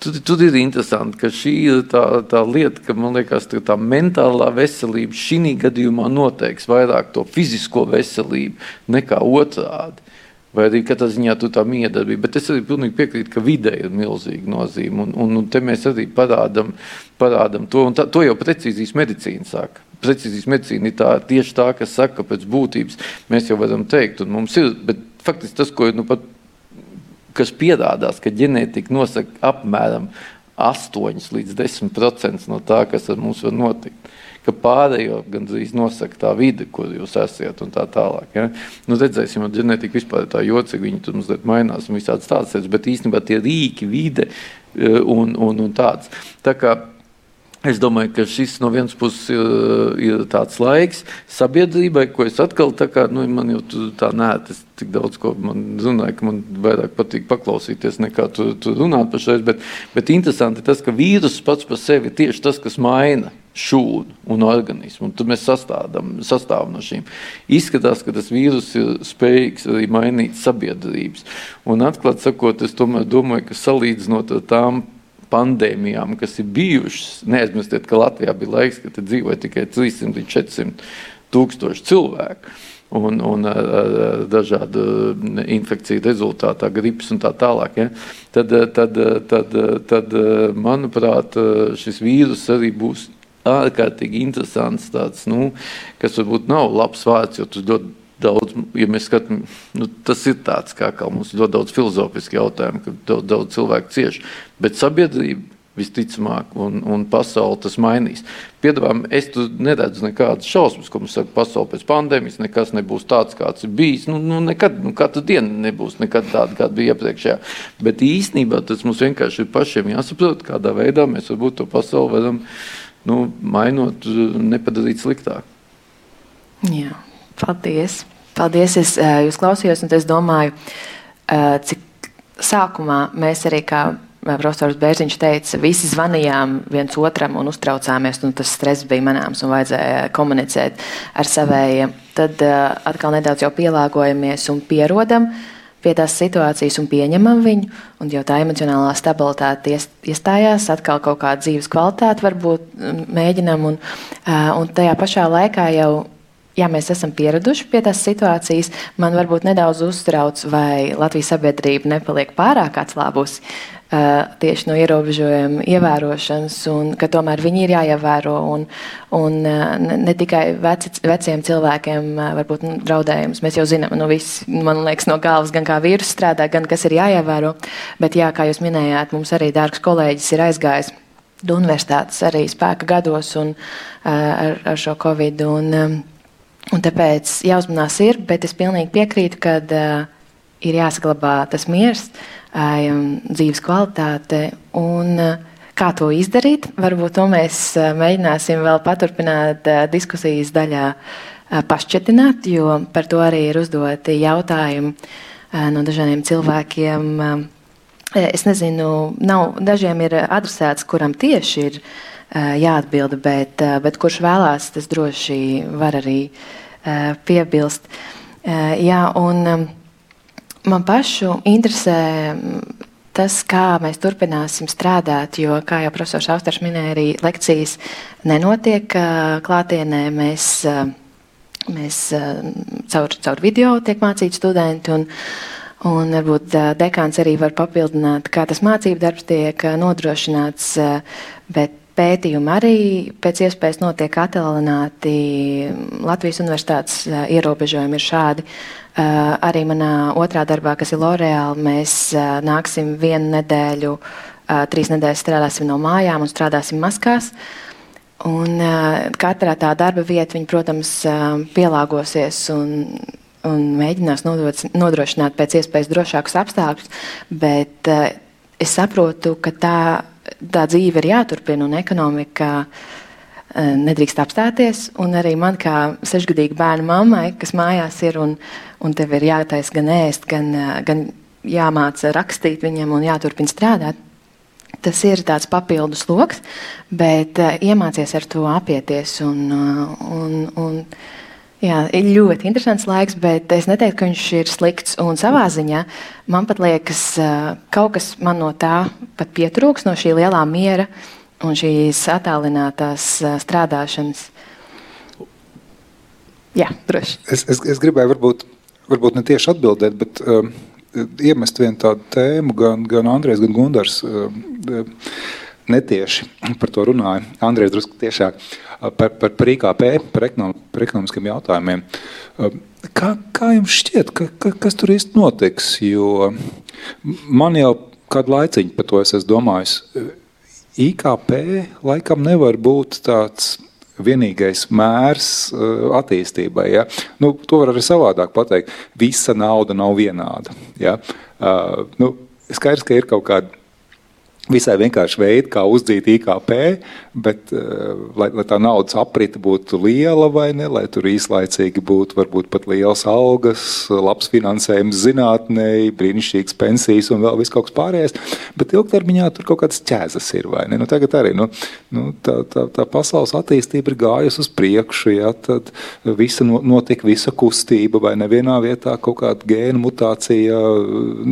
S3: Tur, tur ir interesanti, ka šī ir tā, tā lieta, ka man liekas, ka tā mentālā veselība šī gadījumā noteiks vairāk to fizisko veselību nekā otrādi. Vai arī katrā ziņā tu tā miedarbība. Bet es arī pilnīgi piekrītu, ka vidē ir milzīga nozīme. Un, un, un te mēs arī parādām, parādām to. Tā, to jau precīzijas medicīna saka. Precīzijas medicīna ir tā, tieši tā, kas saka, pēc būtības mēs jau varam teikt, un mums ir, bet faktiski tas, ko nu pat, kas pierādās, ka ģenētika nosaka apmēram 8 līdz 10% no tā, kas ar mums var notikt ka pārējo gandrīz nosaka tā vide, kur jūs esat un tā tālāk. Ja? Nu, redzēsim, ar ģenētiku vispār tā jocīgi, viņi tur mazliet mainās un visādas tādas lietas, bet īstenībā tie rīki, vide e, un, un, un tāds. Tā kā Es domāju, ka šis no vienas puses ir, ir tāds laiks sabiedrībai, ko es atkal tā kā, nu, man jau tā nē, es tik daudz ko man runāju, ka man vairāk patīk paklausīties nekā tu, tu runāt par šeit, bet, bet interesanti tas, ka vīrus pats par sevi ir tieši tas, kas maina šūnu un organismu. Un tad mēs sastādām, sastāvam no šīm. Izskatās, ka tas vīrus ir spējīgs arī mainīt sabiedrības. Un atklāt sakot, es tomēr domāju, ka salīdzinot ar tām pandēmijām, kas ir bijušas, neaizmirstiet, ka Latvijā bija laiks, kad dzīvoja tikai 300 līdz 400 tūkstoši cilvēku un, un ar, ar dažādu infekciju rezultātā, gripas un tā tālāk. Ja? Tad, tad, tad, tad, manuprāt, šis vīrus arī būs ārkārtīgi interesants, tāds, nu, kas varbūt nav labs vārds, jo tas ļoti daudz, ja mēs skatāmies, nu, tas ir tāds, kā, kā mums ļoti daudz filozofiski jautājumi, ka daudz, daudz cilvēku cieši, bet sabiedrība visticamāk, un, un pasauli tas mainīs. Piedāvājumā es neredzu nekādas šausmas, ko mums saka, pasaule pēc pandēmijas, nekas nebūs tāds, kāds ir bijis. Nu, nu, nekad, nu, katru dienu nebūs tāda, kāda bija iepriekšējā. Bet īstenībā tas mums vienkārši ir pašiem jāsaprot, kādā veidā mēs varbūt to pasauli varam nu, mainot, nepadarīt sliktāk.
S1: Jā, paldies. Paldies, es jūs klausījos, un es domāju, cik sākumā mēs arī kā profesors Bērziņš teica, visi zvanījām viens otram un uztraucāmies, un tas stress bija manāms un vajadzēja komunicēt ar savējiem. Tad atkal nedaudz pielāgojamies un pierodam. Uh, pie tās situācijas un pieņemam viņu, un jau tā emocionālā stabilitāte iestājās, atkal kaut kāda dzīves kvalitāte varbūt mēģinam, un, un tajā pašā laikā jau. Jā, mēs esam pieraduši pie tās situācijas. Man varbūt nedaudz uztrauc, vai Latvijas sabiedrība nepaliek pārāk atslābusi tieši no ierobežojuma ievērošanas, un ka tomēr viņi ir jāievēro. Un, un ne, ne tikai veci, veciem cilvēkiem varbūt nu, draudējums. Mēs jau zinām, nu, viss, man liekas, no galvas, gan kā vīrus strādā, gan kas ir jāievēro. Bet, jā, kā jūs minējāt, mums arī dārgs kolēģis ir aizgājis. Universitātes arī spēka gados un, ar, ar šo covid. Un, un tāpēc jāuzmanās ir, bet es pilnīgi piekrītu, ka uh, ir jāsaglabā tas miers. Dzīves kvalitāte. Un, kā to izdarīt? Varbūt to mēs mēģināsim vēl paturpināt diskusijas daļā, pašķetināt, jo par to arī ir uzdoti jautājumi no dažādiem cilvēkiem. Es nezinu, nav, dažiem ir adresēts, kuram tieši ir jāatbild, bet, bet kurš vēlās, tas droši var arī piebilst. Jā, un, Man pašu interesē mm, tas, kā mēs turpināsim strādāt, jo, kā jau profesors Austers minēja, arī lekcijas nenotiek klātienē. Mēs, mēs caur, caur video tiek mācīti studenti. Un, Un varbūt dekāns arī var papildināt, kā tas mācību darbs tiek nodrošināts, bet pētījumi arī pēc iespējas notiek attālināti. Latvijas universitātes ierobežojumi ir šādi. Uh, arī manā otrā darbā, kas ir L'Oreal, mēs uh, nāksim vienu nedēļu, uh, trīs nedēļas strādāsim no mājām un strādāsim maskās. Un, katrā tā darba vieta, viņi, protams, pielāgosies un, un mēģinās nodrošināt pēc iespējas drošākus apstākļus. Bet es saprotu, ka tā, tā dzīve ir jāturpina un ekonomika nedrīkst apstāties. Un arī man, kā sešgadīga bērna mammai, kas mājās ir un, un tev ir jātaisa gan ēst, gan, gan jāmāca rakstīt viņam un jāturpina strādāt. Tas ir tāds papildus lokus, bet iemācies ar to apieties un, un, un Jā, ir ļoti interesants laiks, bet es neteiktu, ka viņš ir slikts. Un savā ziņā man pat liekas, kaut kas man no tā pat pietrūks, no šī lielā miera un šīs attālinātās strādāšanas. Jā, droši.
S4: Es, es, es gribēju varbūt, varbūt ne tieši atbildēt, bet um, iemest vienu tādu tēmu, gan, gan Andrēs, gan Gundars. Um, netieši par to runāja. Andrēs drusku tiešāk par, par, par IKP, par, ekonom, par ekonomiskiem jautājumiem. Kā, kā jums šķiet, ka, ka, kas tur īsti notiks? Jo man jau kādu laiciņu par to es esmu domājis. IKP laikam nevar būt tāds vienīgais mērs attīstībai. Ja? Nu, to var arī savādāk pateikt. Visa nauda nav vienāda. Ja? Uh, nu, skaidrs, ka ir kaut kāda visai vienkārši veidi, kā uzdzīt IKP, bet uh, lai, lai tā naudas aprite būtu liela vai ne, lai tur īslaicīgi būtu varbūt pat liels algas, labs finansējums zinātnē, brīnišķīgas pensijas un vēl viss kaut kas pārējais, bet ilgtermiņā tur kaut kādas ķēzas ir, vai ne? Nu, tagad arī, nu, nu, tā, tā, tā pasaules attīstība ir gājusi uz priekšu, ja, tad visa notiek visa kustība, vai nevienā vietā kaut kāda gēna mutācija,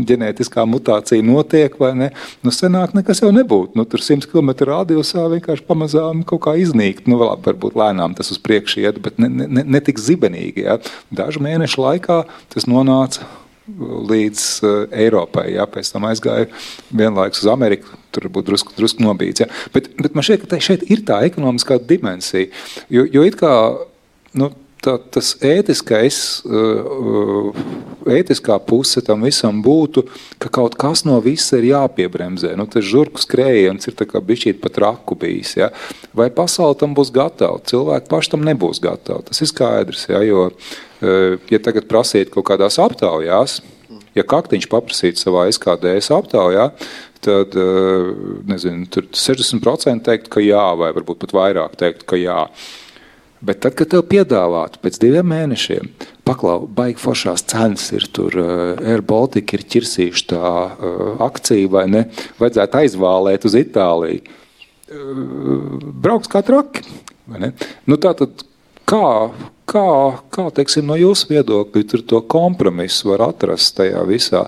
S4: ģenētiskā mutācija notiek, vai ne? Nu, senāk nekad nekas jau nebūtu. Nu, tur 100 km radiusā vienkārši pamazām kaut kā iznīkt. Nu, labi, varbūt lēnām tas uz priekšu iet, bet ne, ne, ne tik zibenīgi. Ja. Dažu mēnešu laikā tas nonāca līdz uh, Eiropai. Ja, pēc tam aizgāja vienlaikus uz Ameriku. Tur būtu drusku, drusku nobīts. Ja. Bet, bet man šķiet, ka šeit ir tā ekonomiskā dimensija. Jo, jo it kā. Nu, tā, tas ētiskais, uh, ētiskā puse tam visam būtu, ka kaut kas no visa ir jāpiebremzē. Nu, tas žurku skrējiens ir bijis pat raku bijis. Ja? Vai pasaule tam būs gatava? Cilvēki paši tam nebūs gatavi. Tas ir skaidrs. Ja? Jo, uh, ja tagad prasīt kaut kādās aptaujās, ja kaktiņš paprasītu savā SKDS aptaujā, tad uh, nezinu, 60% teikt, ka jā, vai varbūt pat vairāk teikt, ka jā. Bet tad, kad tev piedāvātu pēc diviem mēnešiem, paklau, baigi foršās cenas ir tur, uh, Air Baltica ir ķirsīša tā uh, akcija, vai ne, vajadzētu aizvālēt uz Itāliju. Uh, brauks kā traki? Nu tā tad kā, kā, kā teiksim, no jūsu viedokļa tur to kompromisu var atrast tajā visā?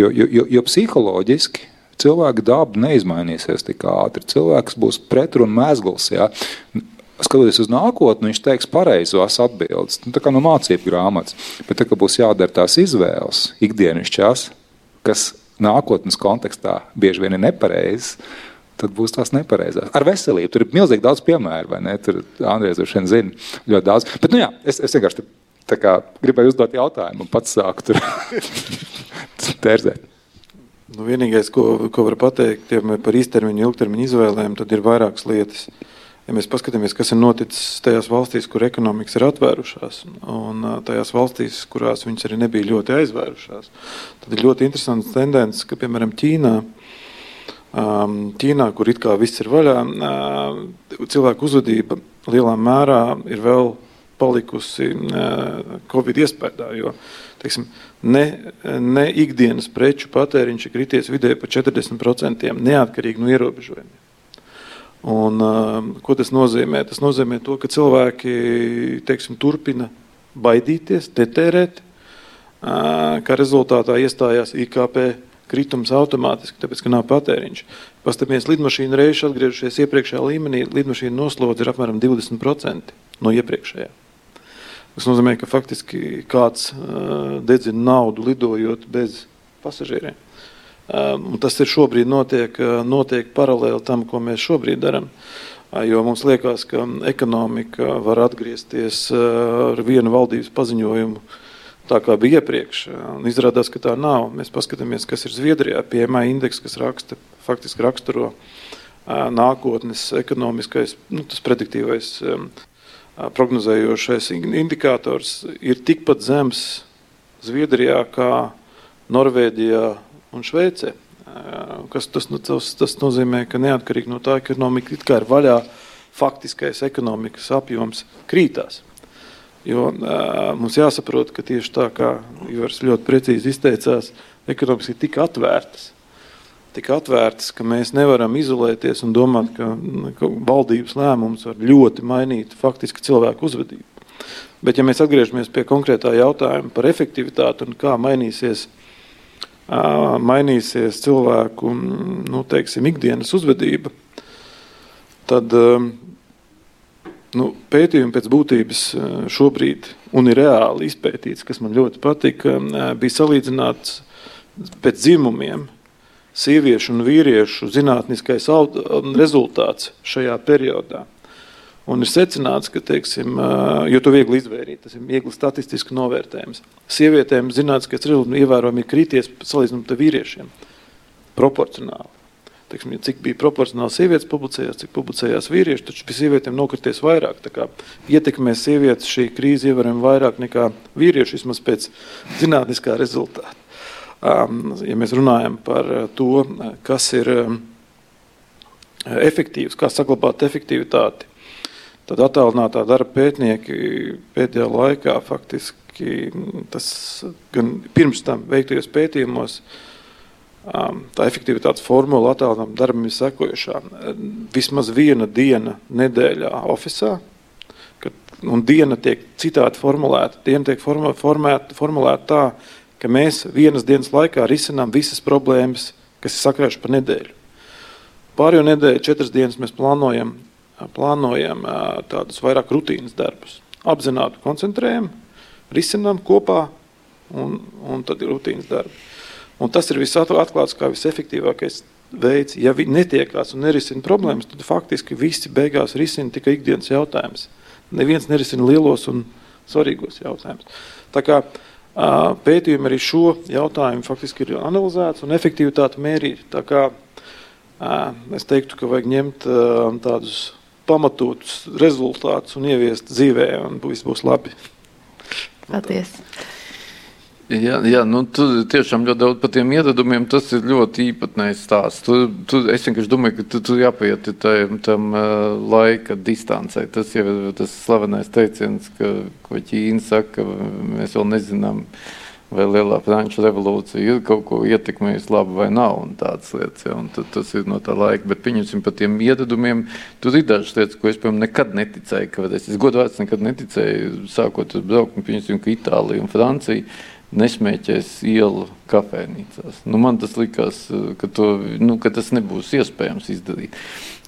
S4: Jo, jo, jo, jo psiholoģiski cilvēka daba neizmainīsies tik ātri. Cilvēks būs pretrunu mēsls. Ja? Skatoties uz nākotni, viņš teiks pareizos atbildes. Nu, tā kā no mācību grāmatas. Bet tā, būs jādara tās izvēles ikdienišķās, kas nākotnes kontekstā bieži vien ir nepareizas, tad būs tās nepareizās. Ar veselību tur ir milzīgi daudz piemēru, vai ne? Tur Andrēs droši vien zina ļoti daudz. Bet, nu jā, es, es vienkārši kā, gribēju uzdot jautājumu un pats sāku tur tērzēt.
S2: Nu, vienīgais, ko, ko var pateikt ja par īstermiņa, ilgtermiņa izvēlēm, tad ir vairākas lietas. Uh, ja mēs paskatāmies, kas ir noticis tajās valstīs, kur ekonomikas ir atvērušās, un tajās valstīs, kurās viņas arī nebija ļoti aizvērušās, tad ir ļoti interesants tendence, ka, piemēram, Ķīnā, Ķīnā, kur it kā viss ir vaļā, cilvēku uzvedība lielā mērā ir vēl palikusi Covid iespējā, jo teiksim, ne, ne ikdienas preču patēriņš ir krities vidēji pa 40% neatkarīgi no ierobežojumiem. Un, uh, ko tas nozīmē? Tas nozīmē to, ka cilvēki teiksim, turpina baidīties, tetērēt, uh, kā rezultātā iestājās IKP kritums automātiski, tāpēc, ka nav patēriņš. Paskatāmies, lidmašīna reizes atgriežušies iepriekšējā līmenī, lidmašīna noslodze ir apmēram 20% no iepriekšējā. Tas nozīmē, ka faktiski kāds uh, dedzina naudu lidojot bez pasažieriem. Um, tas ir šobrīd notiek, notiek paralēli tam, ko mēs šobrīd darām. Jo mums liekas, ka ekonomika var atgriezties ar vienu valdības paziņojumu, tā kā bija iepriekš. Un izrādās, ka tā nav. Mēs paskatāmies, kas ir Zviedrijā, PMI indeks, kas raksta, faktiski raksturo nākotnes ekonomiskais, nu, tas prediktīvais, prognozējošais indikators ir tikpat zems Zviedrijā kā Norvēģijā un Šveicē. Kas tas, nu, tas, tas nozīmē, ka neatkarīgi no tā, ka ekonomika ir vaļā, faktiskais ekonomikas apjoms krītās. Jo mums jāsaprot, ka tieši tā kā Ivars ļoti precīzi izteicās, ekonomikas ir tik atvērtas, tik atvērtas, ka mēs nevaram izolēties un domāt, ka, ka valdības lēmums var ļoti mainīt faktiski cilvēku uzvedību. Bet, ja mēs atgriežamies pie konkrētā jautājuma par efektivitāti un kā mainīsies, mainīsies cilvēku nu, teiksim, ikdienas uzvedība, tad nu, pētījumi pēc būtības šobrīd un ir reāli izpētīts, kas man ļoti patika, bija salīdzināts pēc dzimumiem. Sieviešu un vīriešu zinātniskais rezultāts šajā periodā. Un ir secināts, ka, teiksim, jo to viegli izvērīt, tas ir viegli statistiski novērtējums. Sievietēm zinātniskais rezultāts ievērojami ir krities salīdzinot ar vīriešiem. Proporcionāli. Teiksim, cik bija proporcionāli sievietes publicējās, cik publicējās vīrieši, taču pie sievietēm nokrities vairāk. Tā kā ietekmē sievietes šī krīze ievērojami vairāk nekā vīrieši, vismaz pēc zinātniskā rezultāta. Ja mēs runājam par to, kas ir efektīvs, kā saglabāt efektivitāti, Tad attālinātā darba pētnieki pēdējā laikā faktiski tas gan pirms tam veiktajos pētījumos, um, tā efektivitātes formula attālinātam darbam ir sekojušā. Vismaz viena diena nedēļā ofisā, kad, un diena tiek citādi formulēta. Diena tiek forma, formēta, formulēta tā, ka mēs vienas dienas laikā risinām visas problēmas, kas ir sakrājušas par nedēļu. Pārējo nedēļu, četras dienas mēs plānojam plānojam tādus vairāk rutīnas darbus. Apzināti koncentrējam, risinām kopā, un, un tad ir rutīnas darbi. Un tas ir visatklāts kā visefektīvākais veids. Ja viņi netiekās un nerisina problēmas, tad faktiski visi beigās risina tikai ikdienas jautājumus. Neviens nerisina lielos un svarīgos jautājumus. Tā kā pētījumi arī šo jautājumu faktiski ir analizēts un efektivitāti mērīt. Tā kā es teiktu, ka vajag ņemt tādus pamatotus rezultātus un ieviest dzīvē, un viss būs labi.
S1: Paldies!
S3: Jā, jā nu, tu tiešām ļoti daudz par tiem ieradumiem. Tas ir ļoti īpatnējs stāsts. Tu, tu, es vienkārši domāju, ka tu, tu jāpaiet tam, tam uh, laika distancē. Tas jau ir tas slavenais teiciens, ka, ko Ķīna saka, mēs vēl nezinām. Uh, vai lielā franču revolūcija ir kaut ko ietekmējusi labi vai nav, tādas lietas, ja, un tas ir no tā laika, bet pieņemsim par tiem iedadumiem, tur ir dažas lietas, ko es, piemēram, nekad neticēju, ka varēs. Es godvārds nekad neticēju, sākot uz braukt, un pieņemsim, ka Itālija un Francija nesmēķēs ielu kafejnīcās. Nu, man tas likās, ka, to, nu, ka tas nebūs iespējams izdarīt.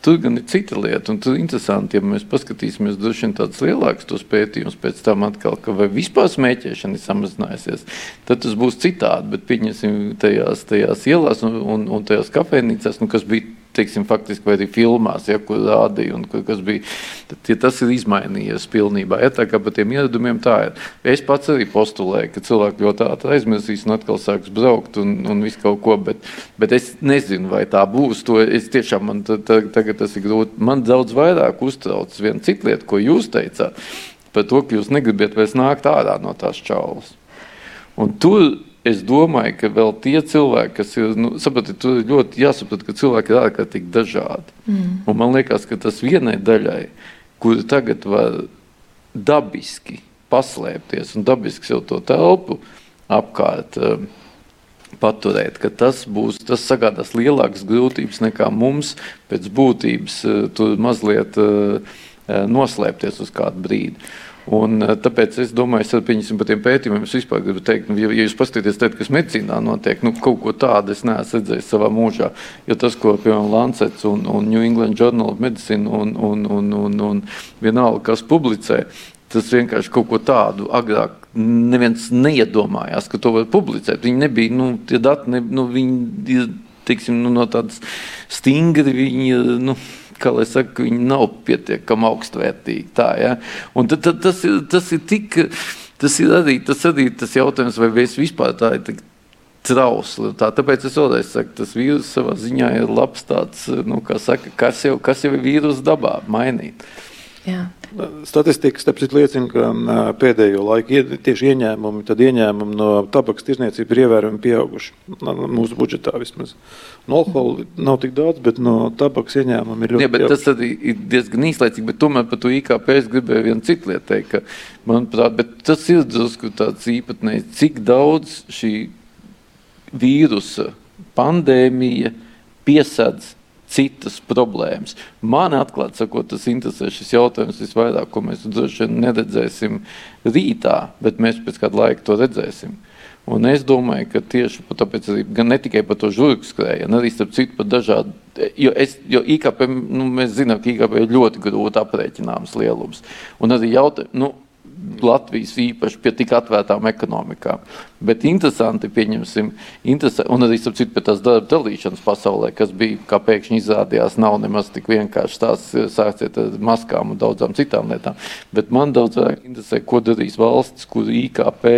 S3: Tur gan ir cita lieta, un tur ir interesanti, ja mēs paskatīsimies droši vien tādus lielākus tos pētījumus, pēc tam atkal, ka vai vispār smēķēšana ir samazinājusies, tad tas būs citādi, bet pieņemsim tajās, tajās ielās un, un, un tajās kafejnīcās, nu, kas bija teiksim, faktiski, arī filmās, ja, kur rādīja, un kas bija. Tad, ja tas ir izmainījies pilnībā. Ja, tā kā par tiem ieradumiem tā ir. Es pats arī postulēju, ka cilvēki ļoti ātri aizmirsīs un atkal sāks braukt un, un visu kaut ko, bet, bet es nezinu, vai tā būs. To es tiešām man tagad tas ir grūti. Man daudz vairāk uztrauc viena cita lieta, ko jūs teicāt, par to, ka jūs negribat vairs nākt ārā no tās čaulas. Un tur es domāju, ka vēl tie cilvēki, kas ir, nu, sapratiet, tur ļoti jāsaprot, ka cilvēki ir ārkārtīgi dažādi. Mm. Un man liekas, ka tas vienai daļai, kur tagad var dabiski paslēpties un dabiski sev to telpu apkārt um, paturēt, ka tas būs, tas sagādās lielākas grūtības nekā mums pēc būtības uh, tur mazliet uh, uh noslēpties uz kādu brīdi. Un, eh, tāpēc es domāju, ka par tiem pētījumiem es vispār gribu teikt, nu, ja, ja jūs paskatāties, tad, kas medicīnā notiek, nu, kaut ko tādu es neesmu redzējis savā mūžā. Jo tas, ko piemēram Lancets un, un New England Journal of Medicine un, un, un, un, un vienalga, kas publicē, tas vienkārši kaut ko tādu agrāk neviens neiedomājās, ka to var publicēt. Viņi nebija, nu, tie dati, ne, nu, viņi ir, teiksim, nu, no tādas stingri, viņi, nu, kā lai saka, viņi nav pietiekami augstvērtīgi. Tā, ja? Un tad, tad, tas, ir, tas ir tik, tas ir arī tas, arī tas jautājums, vai mēs vispār tā ir trausli. Tā, tāpēc es vēlreiz saku, tas vīrus savā ziņā ir labs tāds, nu, kā saka, kas jau, kas jau ir vīrus dabā mainīt.
S1: Jā.
S2: Statistika liecina, ka pēdējo laiku tieši ieņēmumi, tad ieņēmumi no tabakas tirzniecības ir ievērojami pieauguši mūsu budžetā vismaz. No alkohola nav tik daudz, bet no tabakas ieņēmumi ir ļoti
S3: daudz. Tas ir diezgan īslaicīgi, bet tomēr par to IKP es gribēju vienu citu lietu teikt, ka, manuprāt, tas ir drusku tāds īpatnējs, cik daudz šī vīrusa pandēmija piesadz citas problēmas. Man atklāti sakot, tas interesē šis jautājums visvairāk, ko mēs droši vien neredzēsim rītā, bet mēs pēc kāda laika to redzēsim. Un es domāju, ka tieši tāpēc, gan ne tikai par to žurku skrējienu, arī starp citu par dažādu, jo, es, jo IKP, nu, mēs zinām, ka IKP ir ļoti grūti aprēķināms lielums. Un arī jautājums, nu, Latvijas īpaši pie tik atvērtām ekonomikām. Bet interesanti, pieņemsim, interesanti, un arī citu pie tās darba dalīšanas pasaulē, kas bija, kā pēkšņi izrādījās, nav nemaz tik vienkārši tās sāciet ar maskām un daudzām citām lietām. Bet man daudz vairāk interesē, ko darīs valsts, kur IKP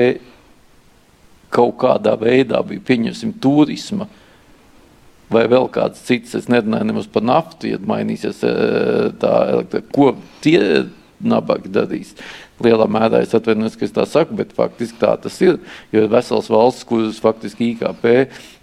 S3: kaut kādā veidā bija, pieņemsim, turisma vai vēl kāds cits, es nerunāju nemaz par naftu, ja mainīsies tā elektrība, ko tie nabagi darīs lielā mērā es atvainojos, ka es tā saku, bet faktiski tā tas ir. Jo ir vesels valsts, kuras faktiski IKP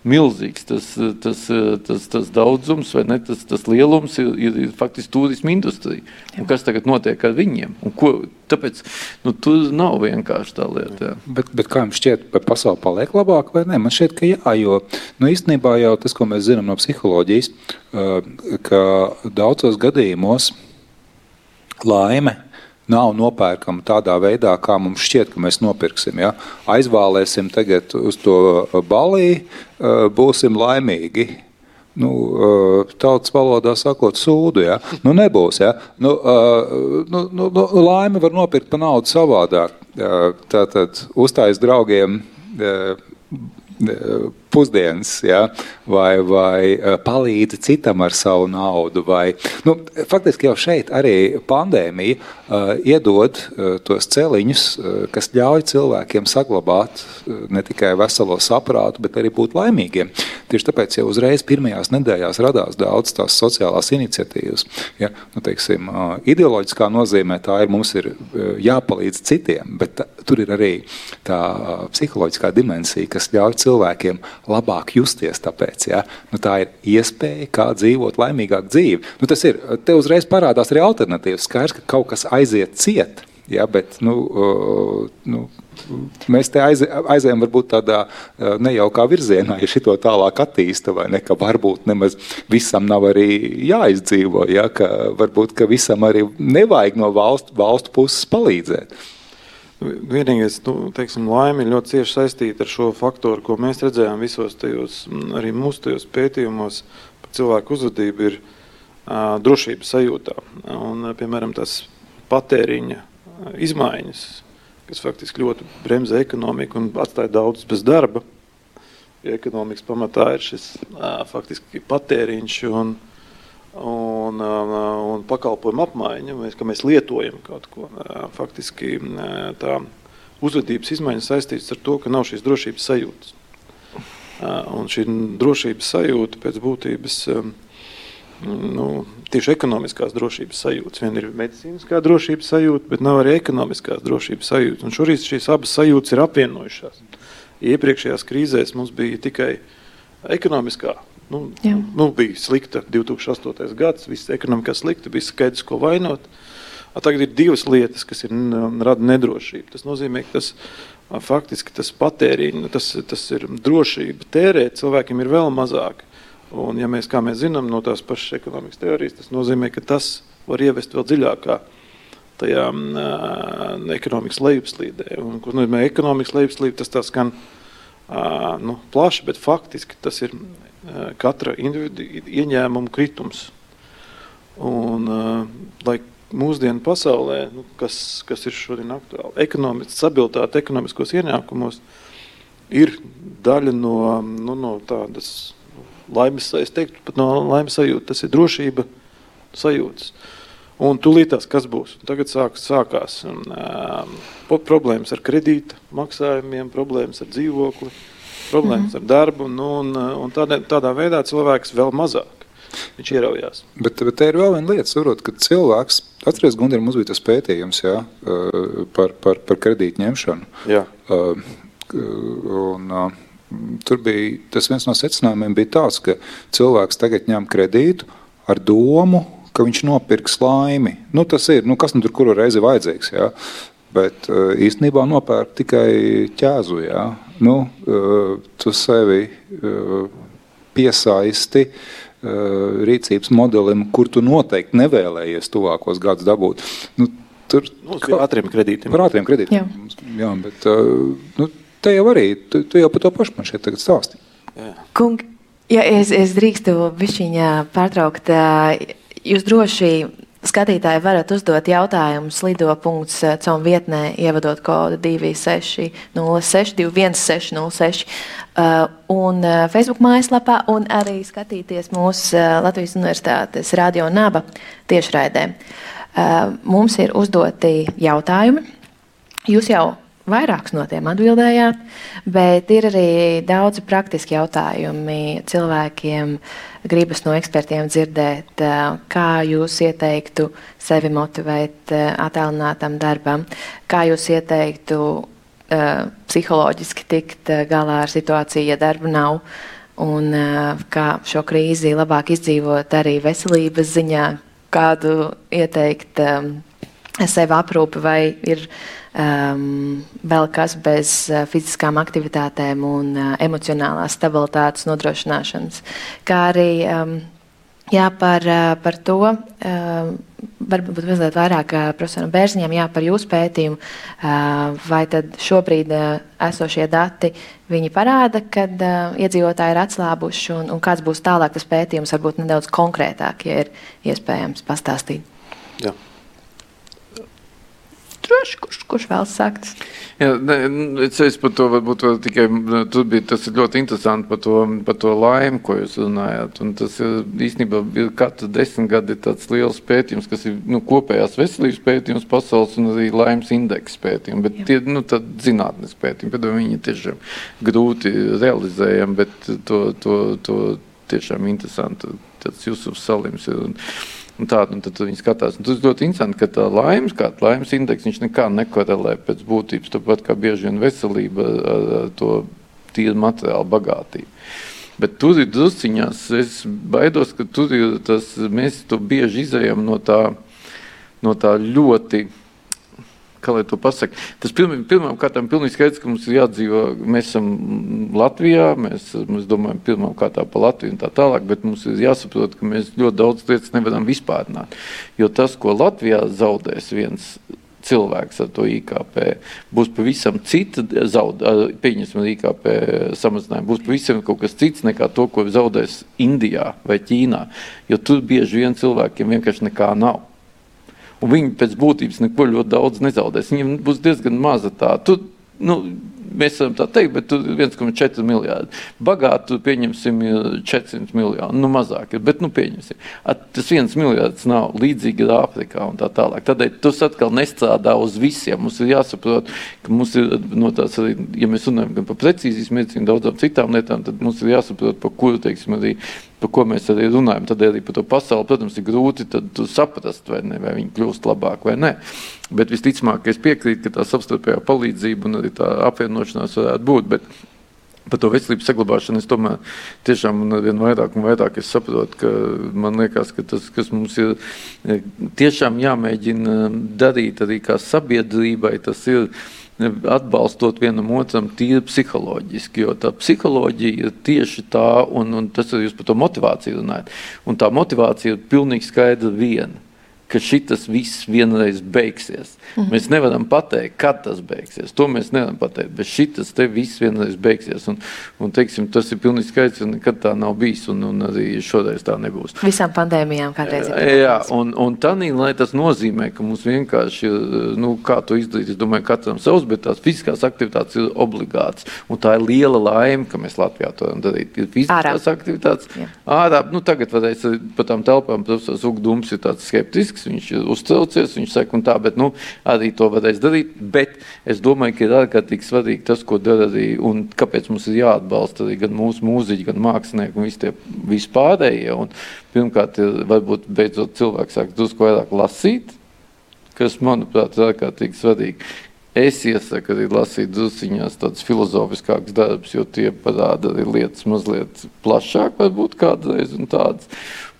S3: milzīgs, tas, tas, tas, tas daudzums vai ne, tas, tas lielums ir, ir, ir faktiski turisma industrija. Un kas tagad notiek ar viņiem? Un ko, tāpēc nu, tur nav vienkārši tā lieta. Jā.
S4: Bet, bet kā jums šķiet, vai pasaule paliek labāk vai nē? Man šķiet, ka jā, jo nu, īstenībā jau tas, ko mēs zinām no psiholoģijas, ka daudzos gadījumos laime nav nopērkama tādā veidā, kā mums šķiet, ka mēs nopirksim. Ja? Aizvālēsim tagad uz to balī, eh, būsim laimīgi. Nu, eh, tautas valodā sakot, sūdu. Ja? Nu, nebūs. Ja? Nu, nu, nu, nu, laimi var nopirkt par naudu savādāk. Tātad uztājas draugiem pusdienas, ja, vai, vai eh, palīdzi citam ar savu naudu. Vai, nu, faktiski jau šeit arī pandēmija uh, iedod uh, tos celiņus, uh, kas ļauj cilvēkiem saglabāt ne tikai veselo saprātu, bet arī būt laimīgiem. Tieši tāpēc jau uzreiz pirmajās nedēļās radās daudz tās sociālās iniciatīvas. Ja, nu, teiksim, ideoloģiskā nozīmē tā ir mums ir jāpalīdz citiem, bet tur ir arī tā psiholoģiskā dimensija, kas ļauj cilvēkiem labāk justies. Tāpēc, ja? nu, tā ir iespēja, kā dzīvot laimīgāku dzīvi. Nu, tas ir, te uzreiz parādās arī alternatīvas. Skaidrs, ka kaut kas aiziet ciet, ja? bet nu, uh, nu, mēs te aizējām varbūt tādā nejaukā virzienā, ja šito tālāk attīsta, vai ne, ka varbūt nemaz visam nav arī jāizdzīvo, ja, ka varbūt, ka visam arī nevajag no valstu, valstu puses palīdzēt.
S2: Vienīgais, nu, teiksim, laime ir ļoti cieši saistīta ar šo faktoru, ko mēs redzējām visos tajos, arī mūsu tajos pētījumos par cilvēku uzvedību, ir uh, drošības sajūtā. Un, piemēram, tās patēriņa izmaiņas, kas faktiski ļoti bremzē ekonomiku un atstāja daudzus bez darba. Ekonomikas pamatā ir šis uh, faktiski patēriņš un, uh, un, un pakalpojumu apmaiņa, mēs, ka mēs lietojam kaut ko. Faktiski tā uzvedības izmaiņas saistītas ar to, ka nav šīs drošības sajūtas. Un šī drošības sajūta pēc būtības nu, tieši ekonomiskās drošības sajūtas. Viena ir medicīniskā drošības sajūta, bet nav arī ekonomiskās drošības sajūta. Un šorīt šīs abas sajūtas ir apvienojušās. Iepriekšējās krīzēs mums bija tikai ekonomiskā Nu, Jā. nu, bija slikta 2008. gads, viss ekonomikā slikta, bija skaidrs, ko vainot. Tagad ir divas lietas, kas ir, rada nedrošību. Tas nozīmē, ka tas faktiski tas patēriņš, tas, tas ir drošība tērēt cilvēkiem ir vēl mazāk. Un, ja mēs, kā mēs zinām no tās pašas ekonomikas teorijas, tas nozīmē, ka tas var ievest vēl dziļākā tajā uh, ekonomikas lejupslīdē. Un, ko nozīmē ekonomikas lejupslīde, tas tā skan uh, nu, plaši, bet faktiski tas ir katra individu ieņēmuma kritums. Un, uh, lai mūsdienu pasaulē, nu, kas, kas ir šodien aktuāli, ekonomikas stabilitāte ekonomiskos ienākumos ir daļa no, nu, no tādas laimes, es teiktu, pat no laimes sajūta, tas ir drošība sajūtas. Un tūlītās, kas būs? Tagad sāk, sākās um, problēmas ar kredīta maksājumiem, problēmas ar dzīvokli, uh, problēmas mm ar darbu, nu, un, un tādā, tādā veidā cilvēks vēl mazāk. Viņš ieraujās.
S4: Bet, bet te ir vēl viena lieta, surot, ka cilvēks, atceries, Gundir, mums bija tas pētījums jā, par, par, par kredītu ņemšanu.
S2: Jā.
S4: Un, tur bija tas viens no secinājumiem, bija tāds, ka cilvēks tagad ņem kredītu ar domu, ka viņš nopirks laimi. Nu, tas ir, nu, kas nu tur kuru reizi vajadzīgs. Jā. Bet īstenībā nopērk tikai ķēzu. Jā nu, eh, tu sevi eh, piesaisti rīcības modelim, kur tu noteikti nevēlējies tuvākos gadus dabūt. Nu,
S2: tur Mums kā, ātriem kredītiem.
S4: Par ātriem kredītiem. Jā, jā bet nu, te jau arī, tu, tu jau par to pašu man šeit tagad stāsti.
S1: Kungi, ja es, es drīkstu višķiņā pārtraukt, jūs droši Skatītāji varat uzdot jautājumus lido.com vietnē, ievadot kodu 2606, 21606, uh, un uh, Facebook mājaslapā, un arī skatīties mūsu uh, Latvijas Universitātes radio naba tiešraidē. Mums ir uzdoti jautājumi. Jūs jau Vairākus no tiem atbildējāt, bet ir arī daudzi praktiski jautājumi. Cilvēkiem gribas no ekspertiem dzirdēt, kā jūs ieteiktu sevi motivēt attēlinātam darbam, kā jūs ieteiktu psiholoģiski tikt galā ar situāciju, ja darba nav, un kā šo krīzi labāk izdzīvot arī veselības ziņā, kādu ieteikt sevi aprūpi vai ir um, vēl kas bez uh, fiziskām aktivitātēm un uh, emocionālās stabilitātes nodrošināšanas. Kā arī um, jā, par, uh, par to, uh, varbūt mazliet vairāk profesoram Bērziņam, jā, par jūsu pētījumu, vai tad šobrīd esošie dati viņi parāda, kad iedzīvotāji ir atslābuši un, un kāds būs tālāk tas pētījums, varbūt nedaudz konkrētāk, ja ir iespējams pastāstīt. Jā. Droši, kurš, kurš vēl sakt?
S3: Jā, ne, es teicu par to, varbūt tikai tur bija tas ļoti interesanti par to, par to laimi, ko jūs runājāt. Un tas ir īstenībā ir katru desmit gadi tāds liels pētījums, kas ir nu, kopējās veselības pētījums pasaules un arī laimes indeksa pētījumi. Bet Jā. tie, nu, tad zinātnes pētījumi, bet viņi tiešām grūti realizējami, bet to, to, to tiešām interesanti, tas jūsu salims ir. Un, Un tā, un tad viņi skatās. Un tas ļoti interesanti, ka tā laimes, kā laimes indeks, viņš nekā nekorelē pēc būtības, tāpat kā bieži vien veselība ar, ar to tīru materiālu bagātību. Bet tur ir drusciņās, es baidos, ka tur ir tas, mēs to bieži izējam no tā, no tā ļoti kā lai to pasaka. Tas pirmām, pirmām kārtām pilnīgi skaidrs, ka mums ir jādzīvo, mēs esam Latvijā, mēs, mēs domājam pirmām kārtām par Latviju un tā tālāk, bet mums ir jāsaprot, ka mēs ļoti daudz lietas nevaram vispārināt. Jo tas, ko Latvijā zaudēs viens cilvēks ar to IKP. Būs pavisam cita zaudējuma, pieņemsim, IKP samazinājumu. Būs pavisam kaut kas cits nekā to, ko zaudēs Indijā vai Ķīnā. Jo tur bieži vien cilvēkiem vienkārši nekā nav un viņi pēc būtības neko ļoti daudz nezaudēs. Viņiem būs diezgan maza tā. Tu, nu, mēs varam tā teikt, bet 1,4 miljardi. Bagāti, pieņemsim, 400 miljoni, nu mazāk ir, bet nu pieņemsim. At, tas viens miljards nav līdzīgi Āfrikā un tā tālāk. Tādēļ tas atkal nestrādā uz visiem. Mums ir jāsaprot, ka mums ir no tās arī, ja mēs runājam gan par precīzijas medicīnu, daudzām citām lietām, tad mums ir jāsaprot, par kuru, teiksim, arī par ko mēs arī runājam. Tad arī par to pasauli, protams, ir grūti saprast, vai, ne, vai viņi kļūst labāk vai nē. Bet visticamāk, es piekrītu, ka tā savstarpējā palīdzība un arī tā apvienošanās varētu būt. Bet par to veselības saglabāšanu es tomēr tiešām vien vairāk un vairāk saprotu, ka man liekas, ka tas, kas mums ir tiešām jāmēģina darīt arī kā sabiedrībai, tas ir atbalstot vienam otram tīri psiholoģiski. Jo tā psiholoģija ir tieši tā, un, un tas ir jūs par to motivāciju runājat. Un tā motivācija ir pilnīgi skaidra viena ka šis viss vienreiz beigsies. Mm -hmm. Mēs nevaram pateikt, kad tas beigsies. To mēs nevaram pateikt. Bet šis te viss vienreiz beigsies. Un, un, teiksim, tas ir pilnīgi skaidrs, ka nekad tā nav bijis. Un, un arī šoreiz tā nebūs.
S1: Visām pandēmijām kādreiz ir.
S3: Jā, un, un tādā lai tas nozīmē, ka mums vienkārši ir, nu, kā to izdarīt, es domāju, katram savs, bet tās fiziskās aktivitātes ir obligātas. Un tā ir liela laime, ka mēs Latvijā to varam darīt. Ir fiziskās Ārā. aktivitātes. Jā. Ārā, nu, tagad varēs par tām telpām, profesors Ugdums ir tāds skeptisks prieks, viņš uztraucies, viņš saka, un tā, bet nu, arī to varēs darīt. Bet es domāju, ka ir ārkārtīgi svarīgi tas, ko dara arī, un kāpēc mums ir jāatbalsta arī gan mūsu mūziķi, gan mākslinieki un visi tie vispārējie. Un, pirmkārt, ir varbūt beidzot cilvēks sāk drusku vairāk lasīt, kas, manuprāt, ir ārkārtīgi svarīgi. Es iesaku arī lasīt drusciņās tādus filozofiskākus darbus, jo tie parāda arī lietas mazliet plašāk, varbūt kādreiz tādas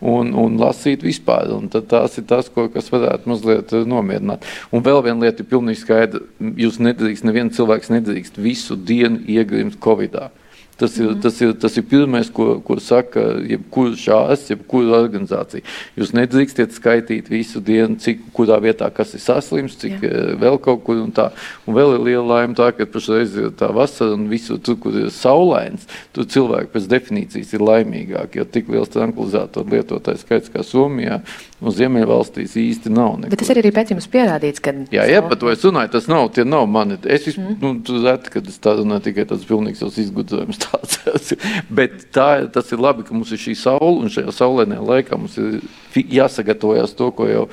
S3: un, un lasīt vispār. Un tas ir tas, ko, kas varētu mazliet eh, nomierināt. Un vēl viena lieta ir pilnīgi skaidra. Jūs nedrīkst, neviens cilvēks nedrīkst visu dienu iegrimt Covid-19. Tas ir, tas ir, tas ir pirmais, ko, ko saka jebkurš ārsts, jebkura organizācija. Jūs nedrīkstiet skaitīt visu dienu, cik kurā vietā kas ir saslims, cik Jā. Eh, vēl kaut kur un tā. Un vēl ir liela laime tā, ka pašreiz ir tā vasara un visur tur, kur ir saulains, tur cilvēki pēc definīcijas ir laimīgāki, jo tik liels tranquilizātoru lietotājs skaits kā Somijā un Ziemeļvalstīs īsti nav. Nekur.
S1: Bet tas arī ir pētījums pierādīts, ka...
S3: Jā, jā, par to es runāju, tas nav, tie nav mani. Es, mm. nu, tu reti, kad es tā runāju, tikai tāds pilnīgs savs izgudrojums tāds. Bet tā, tas ir labi, ka mums ir šī saule, un šajā saulēnajā laikā mums ir jāsagatavojas to, ko jau,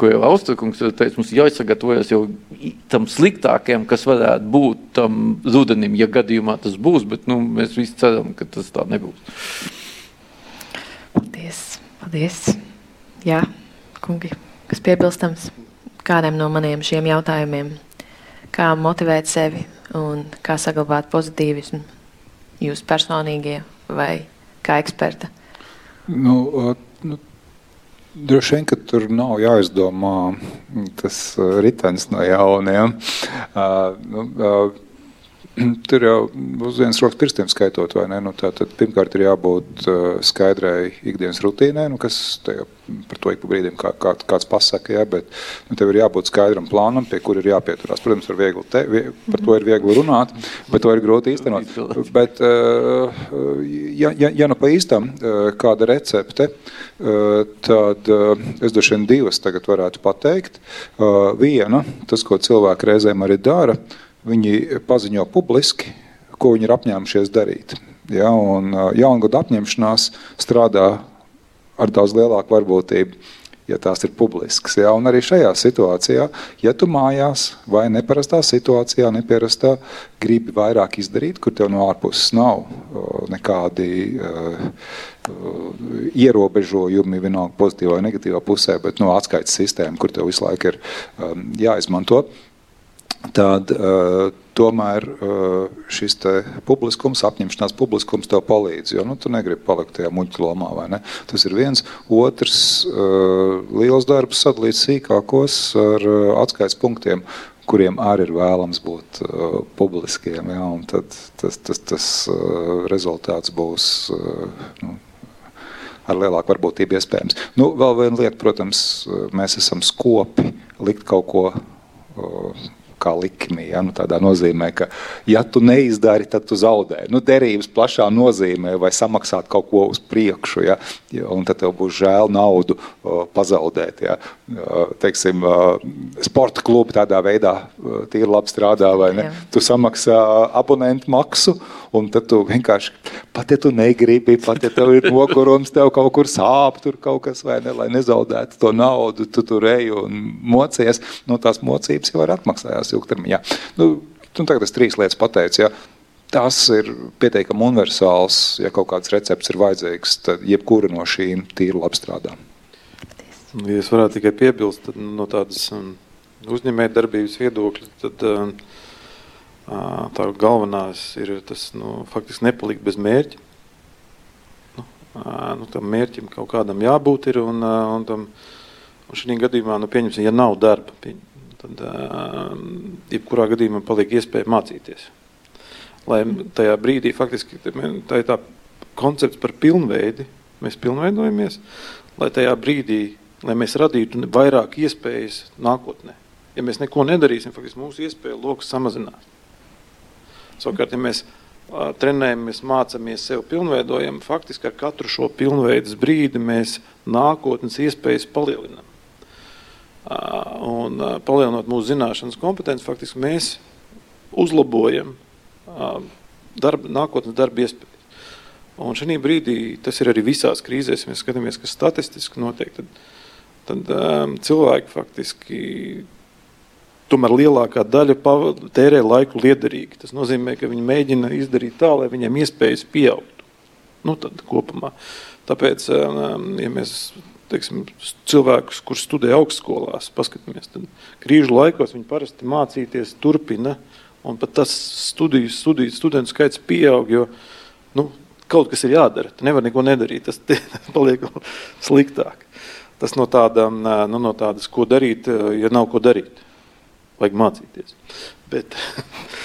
S3: ko jau Austrakungs teica, mums jāsagatavojas jau tam sliktākajam, kas varētu būt tam rudenim, ja gadījumā tas būs, bet nu, mēs visi ceram, ka tas tā nebūs.
S1: Paldies! Paldies. Jā, kungi, kas piebilstams kādam no maniem šiem jautājumiem? Kā motivēt sevi un kā saglabāt pozitīvismu jūs personīgie vai kā eksperta?
S4: Nu, nu, droši vien, ka tur nav jāizdomā tas ritenis no jauniem. Uh, nu, uh, Tur jau uz vienas rokas pirkstiem skaitot, vai ne? Nu, tā, tad, pirmkārt, ir jābūt uh, skaidrai ikdienas rutīnai, nu, kas tajā, par to ik pa brīdim kā, kā, kāds pasaka, jā, bet nu, tev ir jābūt skaidram plānam, pie kur ir jāpieturās. Protams, viegli te, vie, par to ir viegli runāt, bet to ir grūti īstenot. Bet, uh, ja, ja, ja nu pa īstam uh, kāda recepte, tad es droši vien divas tagad varētu pateikt. Viena, tas, ko cilvēki reizēm arī dara, viņi paziņo publiski, ko viņi ir apņēmušies darīt. Ja, un jaungada apņemšanās strādā ar daudz lielāku varbūtību, ja tās ir publiskas. Ja, un arī šajā situācijā, ja tu mājās vai neparastā situācijā, nepierastā, gribi vairāk izdarīt, kur tev no ārpuses nav nekādi uh, ierobežojumi, vienalga pozitīvā vai negatīvā pusē, bet no atskaites sistēma, kur tev visu laiku ir um, jāizmanto. Uh, tad uh, tomēr uh, šis publiskums, apņemšanās publiskums tev palīdz. Jo nu, tu negribi palikt tajā muļķu lomā. Tas ir viens. Otrs uh, liels darbs sadalīts sīkākos ar uh, atskaites punktiem kuriem arī ir vēlams būt uh, publiskiem. Ja, tad tas, tas, tas uh, rezultāts būs uh, nu, ar lielāku varbūtību iespējams. Nu, vēl viena lieta, protams, mēs esam skopi likt kaut ko uh, kā likmi. Ja? Nu, tādā nozīmē, ka, ja tu neizdari, tad tu zaudē. Nu, derības plašā nozīmē, vai samaksāt kaut ko uz priekšu, ja? un tad tev būs žēl naudu o, pazaudēt. Ja? Teiksim, sporta klubi tādā veidā tīri labi strādā, vai ne? Jā. Tu samaksā abonentu maksu, un tad tu vienkārši, pat ja tu negribi, pat ja tev ir nogurums, tev kaut kur sāp, tur kaut kas, vai ne, lai nezaudētu to naudu, tu tur ej un mocies, nu, tās mocības jau var atmaksājās ilgtermiņā. Nu, tu tagad es trīs lietas pateicu, ja. Tas ir pietiekami universāls. Ja kaut kāds recepts ir vajadzīgs, tad jebkura no šīm tīri labi strādā.
S2: Ja es varētu tikai piebilst no tādas um, uzņēmējdarbības viedokļa, tad um, tā galvenais ir tas nu, faktiski nepalikt bez mērķa. Nu, nu, tam mērķim kaut kādam jābūt ir un, un tam, un šī gadījumā, nu, pieņemsim, ja nav darba, tad jebkurā gadījumā paliek iespēja mācīties. Lai tajā brīdī faktiski tā ir tā koncepts par pilnveidi, mēs pilnveidojamies, lai tajā brīdī lai mēs radītu vairāk iespējas nākotnē. Ja mēs neko nedarīsim, faktiski mūsu iespēja lokus samazinās. Savukārt, ja mēs trenējamies, mācāmies sev pilnveidojam, faktiski ar katru šo pilnveidas brīdi mēs nākotnes iespējas palielinam. Uh, un palielinot mūsu zināšanas kompetenci, faktiski mēs uzlabojam darba, nākotnes darba iespējas. Un šī brīdī tas ir arī visās krīzēs, ja mēs skatāmies, kas statistiski notiek, tad tad um, cilvēki faktiski tomēr lielākā daļa tērē laiku liederīgi. Tas nozīmē, ka viņi mēģina izdarīt tā, lai viņiem iespējas pieaugtu. Nu, tad kopumā. Tāpēc, um, ja mēs teiksim, cilvēkus, kurš studē augstskolās, paskatāmies, tad krīžu laikos viņi parasti mācīties turpina, un pat tas studiju, studiju studentu skaits pieaug, jo nu, kaut kas ir jādara. Tu nevar neko nedarīt, tas paliek sliktāk. Tas no, tāda, nu, no tādas, ko darīt, ja nav ko darīt. Vajag mācīties. Bet,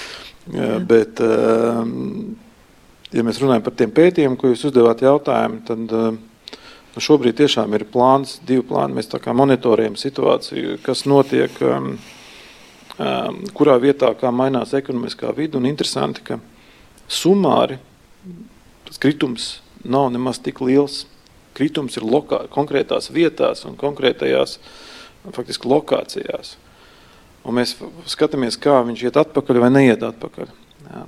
S2: bet ja mēs runājam par tiem pētījumiem, ko jūs uzdevāt jautājumu, tad nu, šobrīd tiešām ir plāns, divi plāni. Mēs tā kā monitorējam situāciju, kas notiek, um, kurā vietā, kā mainās ekonomiskā vide. Un interesanti, ka sumāri tas kritums nav nemaz tik liels. Kritums ir lokā, konkrētās vietās un konkrētajās faktiski lokācijās. Un mēs skatāmies, kā viņš iet atpakaļ vai neiet atpakaļ.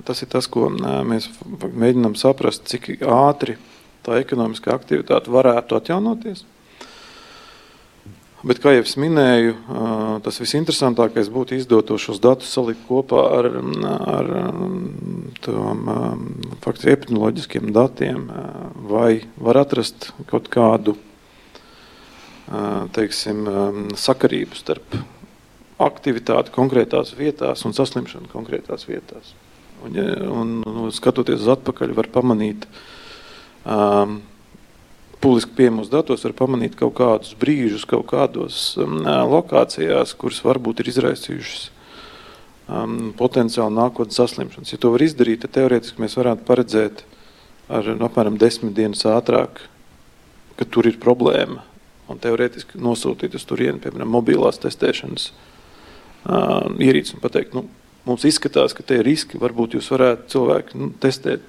S2: Tas ir tas, ko mēs mēģinām saprast, cik ātri tā ekonomiskā aktivitāte varētu atjaunoties. Bet, kā jau es minēju, tas visinteresantākais būtu izdot šos datus salikt kopā ar, ar tām faktiski epidemioloģiskiem datiem, vai var atrast kaut kādu teiksim, sakarību starp aktivitāti konkrētās vietās un saslimšanu konkrētās vietās. Un, un, un skatoties uz atpakaļ, var pamanīt, um, publiski pieejamos datos, var pamanīt kaut kādus brīžus, kaut kādos um, lokācijās, kuras varbūt ir izraisījušas um, potenciāli nākotnes saslimšanas. Ja to var izdarīt, tad teorētiski mēs varētu paredzēt ar nu, apmēram desmit dienas ātrāk, ka tur ir problēma. Un teorētiski nosūtīt uz turieni, piemēram, mobilās testēšanas uh, ierīces un pateikt, nu, mums izskatās, ka tie ir riski. Varbūt jūs varētu cilvēki nu, testēt,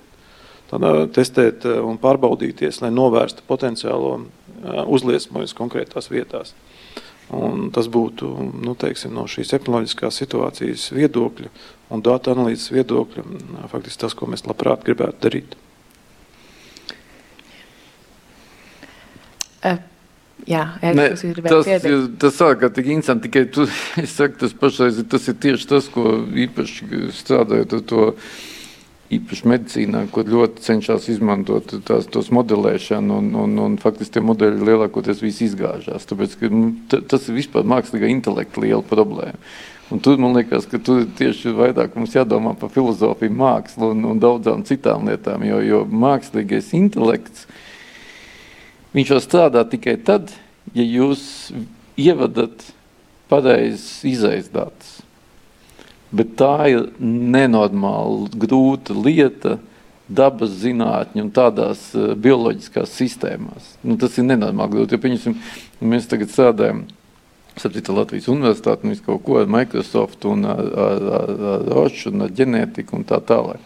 S2: tādā, testēt un pārbaudīties, lai novērstu potenciālo eh, uzliesmojumus konkrētās vietās. Un tas būtu nu, teiksim, no šīs epidemioloģiskās situācijas viedokļa un datu analīzes viedokļa faktiski tas, ko mēs labprāt gribētu darīt.
S1: Uh, Jā,
S3: ne, tas, tas sākās tik interesanti. Tikai tu, saku, tas pašreiz tas ir tieši tas, ko īpaši strādājot ar to. Īpaši medicīnā, kur ļoti cenšas izmantot tās, tos modelēšanu, un, un, un faktiski tie modeļi lielākoties visi izgāžās. Tāpēc, ka, nu, tas ir vispār mākslīgā intelekta liela problēma. Un tur man liekas, ka tur tieši vairāk mums jādomā par filozofiju, mākslu un, un daudzām citām lietām, jo, jo mākslīgais intelekts Viņš var strādāt tikai tad, ja jūs ievadat pareizes izaizdātas. Bet tā ir nenormāli grūta lieta dabas zinātņu un tādās uh, bioloģiskās sistēmās. Nu, tas ir nenormāli grūti, jo, pieņemsim, mēs tagad strādājam Sapratu, Latvijas universitāti, nu, kaut ko ar Microsoft un ar, ar, ar, ar Rošu un ar ģenētiku un tā tālāk.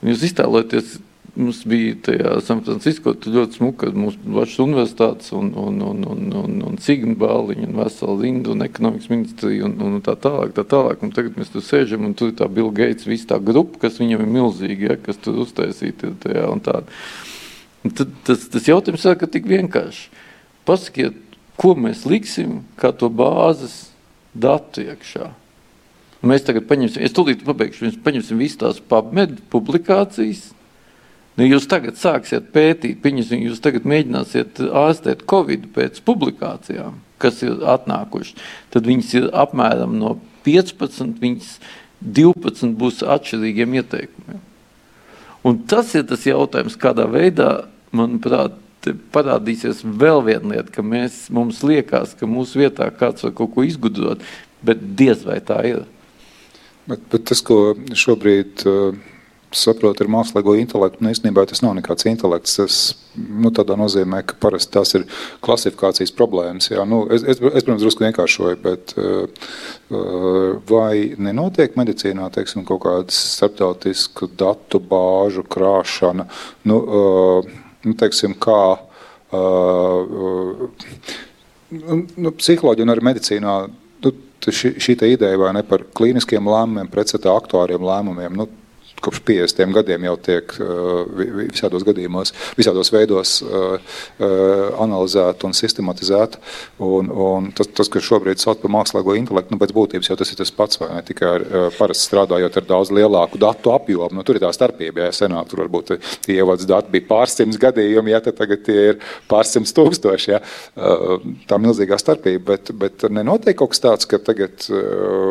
S3: Un jūs iztēlojaties, Mums bija tajā Sanfrancisko ļoti smuka mūsu Latvijas universitātes un, un, un, un, un, un Cigna Bāliņa un vesela Linda un ekonomikas ministrija un, un tā tālāk, tā tālāk. Un tagad mēs tur sēžam un tur ir tā Bill Gates, visa tā grupa, kas viņam ir milzīga, ja, kas tur uztaisīta tajā un tā. Un tad, tas, tas jautājums saka tik vienkārši. Pasakiet, ko mēs liksim kā to bāzes datu iekšā. Mēs tagad paņemsim, es tūlīt pabeigšu, mēs paņemsim visas tās PubMed publikācijas, Nu, jūs tagad sāksiet pētīt, pieņemsim, jūs tagad mēģināsiet ārstēt Covid pēc publikācijām, kas ir atnākušas. Tad viņas ir apmēram no 15, viņas 12 būs atšķirīgiem ieteikumiem. Un tas ir tas jautājums, kādā veidā, manuprāt, parādīsies vēl viena lieta, ka mēs, mums liekas, ka mūsu vietā kāds var kaut ko izgudrot, bet diez vai tā ir.
S4: Bet, bet tas, ko šobrīd uh, saprotu ar mākslīgo intelektu, un īstenībā tas nav nekāds intelekts. Tas nu, tādā nozīmē, ka parasti tās ir klasifikācijas problēmas. Jā. Nu, es, es, es, protams, drusku vienkāršoju, bet uh, vai nenotiek medicīnā teiksim, kaut kāda starptautisku datu bāžu krāšana? Nu, uh, nu, teiksim, kā, uh, nu, psiholoģija un arī medicīnā nu, šī, šī ideja ne, par klīniskiem lēmumiem, pretstatā aktuāriem lēmumiem. Nu, kopš 50 gadiem jau tiek uh, visādos gadījumos, visādos veidos uh, uh, analizēta un sistematizēta. Un, un tas, tas, kas šobrīd sauc par mākslīgo intelektu, nu, pēc būtības jau tas ir tas pats, vai ne tikai ar, parasti strādājot ar daudz lielāku datu apjomu. Nu, tur ir tā starpība, ja senāk tur varbūt tie ievads dati bija pārsimts gadījumi, ja tagad tie ir pārsimts tūkstoši. Ja. Tā milzīgā starpība, bet, bet nenotiek kaut kas tāds, ka tagad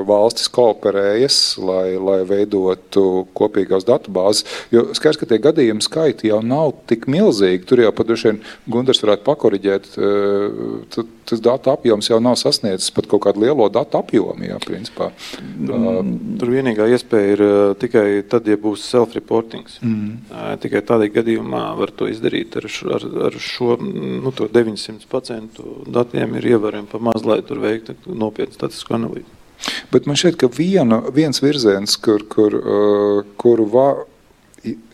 S4: valstis kooperējas, lai, lai veidotu kopīgi kopīgās datubāzes. Jo skaidrs, ka tie gadījumi skaiti jau nav tik milzīgi. Tur jau pat droši vien Gunārs varētu pakoriģēt. Uh, tas datu apjoms jau nav sasniedzis pat kaut kādu lielo datu apjomu. Jā, principā.
S2: uh, tur vienīgā iespēja ir uh, tikai tad, ja būs self-reporting. Mm. Uh, tikai tādā gadījumā var to izdarīt ar, ar, ar šo nu, 900% datiem ir ievērojami pa maz, lai tur veiktu nopietnu statistisku analīzi.
S4: Bet man šķiet, ka viena, viens virziens, kur, kur, uh, kuru va,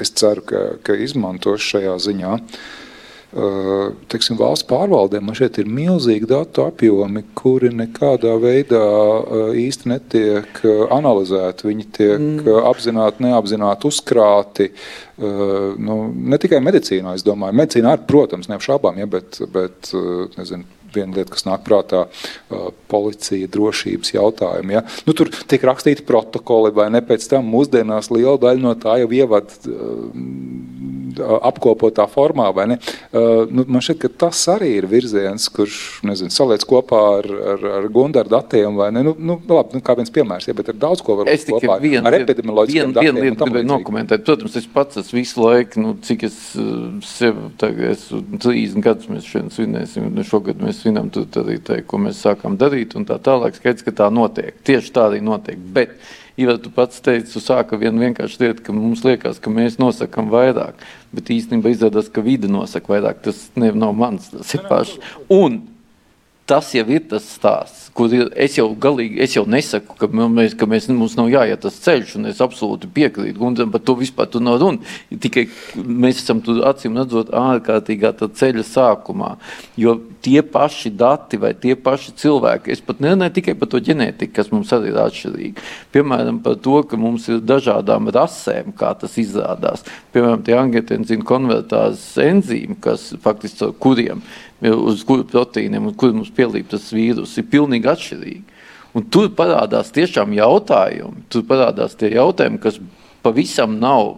S4: es ceru, ka, ka izmantos šajā ziņā, uh, teiksim, valsts pārvaldēm, man šeit ir milzīgi datu apjomi, kuri nekādā veidā uh, īsti netiek analizēti. Viņi tiek mm. apzināti, neapzināti uzkrāti. Nu, ne tikai medicīnā, es domāju, medicīnā protams, neapšaubām, ja, bet, bet nezinu, viena lieta, kas nāk prātā, policija, drošības jautājumi. Ja? Nu, tur tiek rakstīti protokoli, vai ne pēc tam mūsdienās liela daļa no tā jau ievada apkopotā formā. Nu, man šķiet, ka tas arī ir virziens, kurš nezinu, saliec kopā ar, ar, ar Gundaru datiem. Nu, nu, labi, nu, kā viens piemērs, ja, bet ir daudz ko var būt kopā
S3: vien,
S4: ar epidemioloģiskiem
S3: vien, datiem. Vienu lietu gribēju nokomentēt. Protams, es pats esmu visu laiku, nu, cik es sev tagad esmu 30 gadus mēs šodien svinēsim, nu, šogad mēs svinam te, ko mēs sākam darīt un tā tālāk. Skaidrs, ka tā notiek. Tieši tā arī notiek. Bet, Ivar, tu pats teici, sāka viena vienkārša lieta, ka mums liekas, ka mēs nosakām vairāk, bet īstenībā izrādās, ka vide nosaka vairāk. Tas ne, nav mans, tas ir pašs. Un tas jau ir tas stāsts, kur es jau galīgi es jau nesaku, ka, mēs, ka mēs, mums nav jāiet tas ceļš, un es absolūti piekrītu Gundzam, par to vispār tur nav runa. Tikai mēs esam tur acīm redzot ārkārtīgā ceļa sākumā, jo tie paši dati vai tie paši cilvēki, es pat nerunāju tikai par to ģenētiku, kas mums arī ir atšķirīga. Piemēram, par to, ka mums ir dažādām rasēm, kā tas izrādās. Piemēram, tie angiotensīna konvertāzes enzīmi, kas faktiski kuriem uz kuru proteīniem, uz kuru mums pielīp tas vīrus, ir pilnīgi atšķirīgi. Un tur parādās tiešām jautājumi, tur parādās tie jautājumi, kas pavisam nav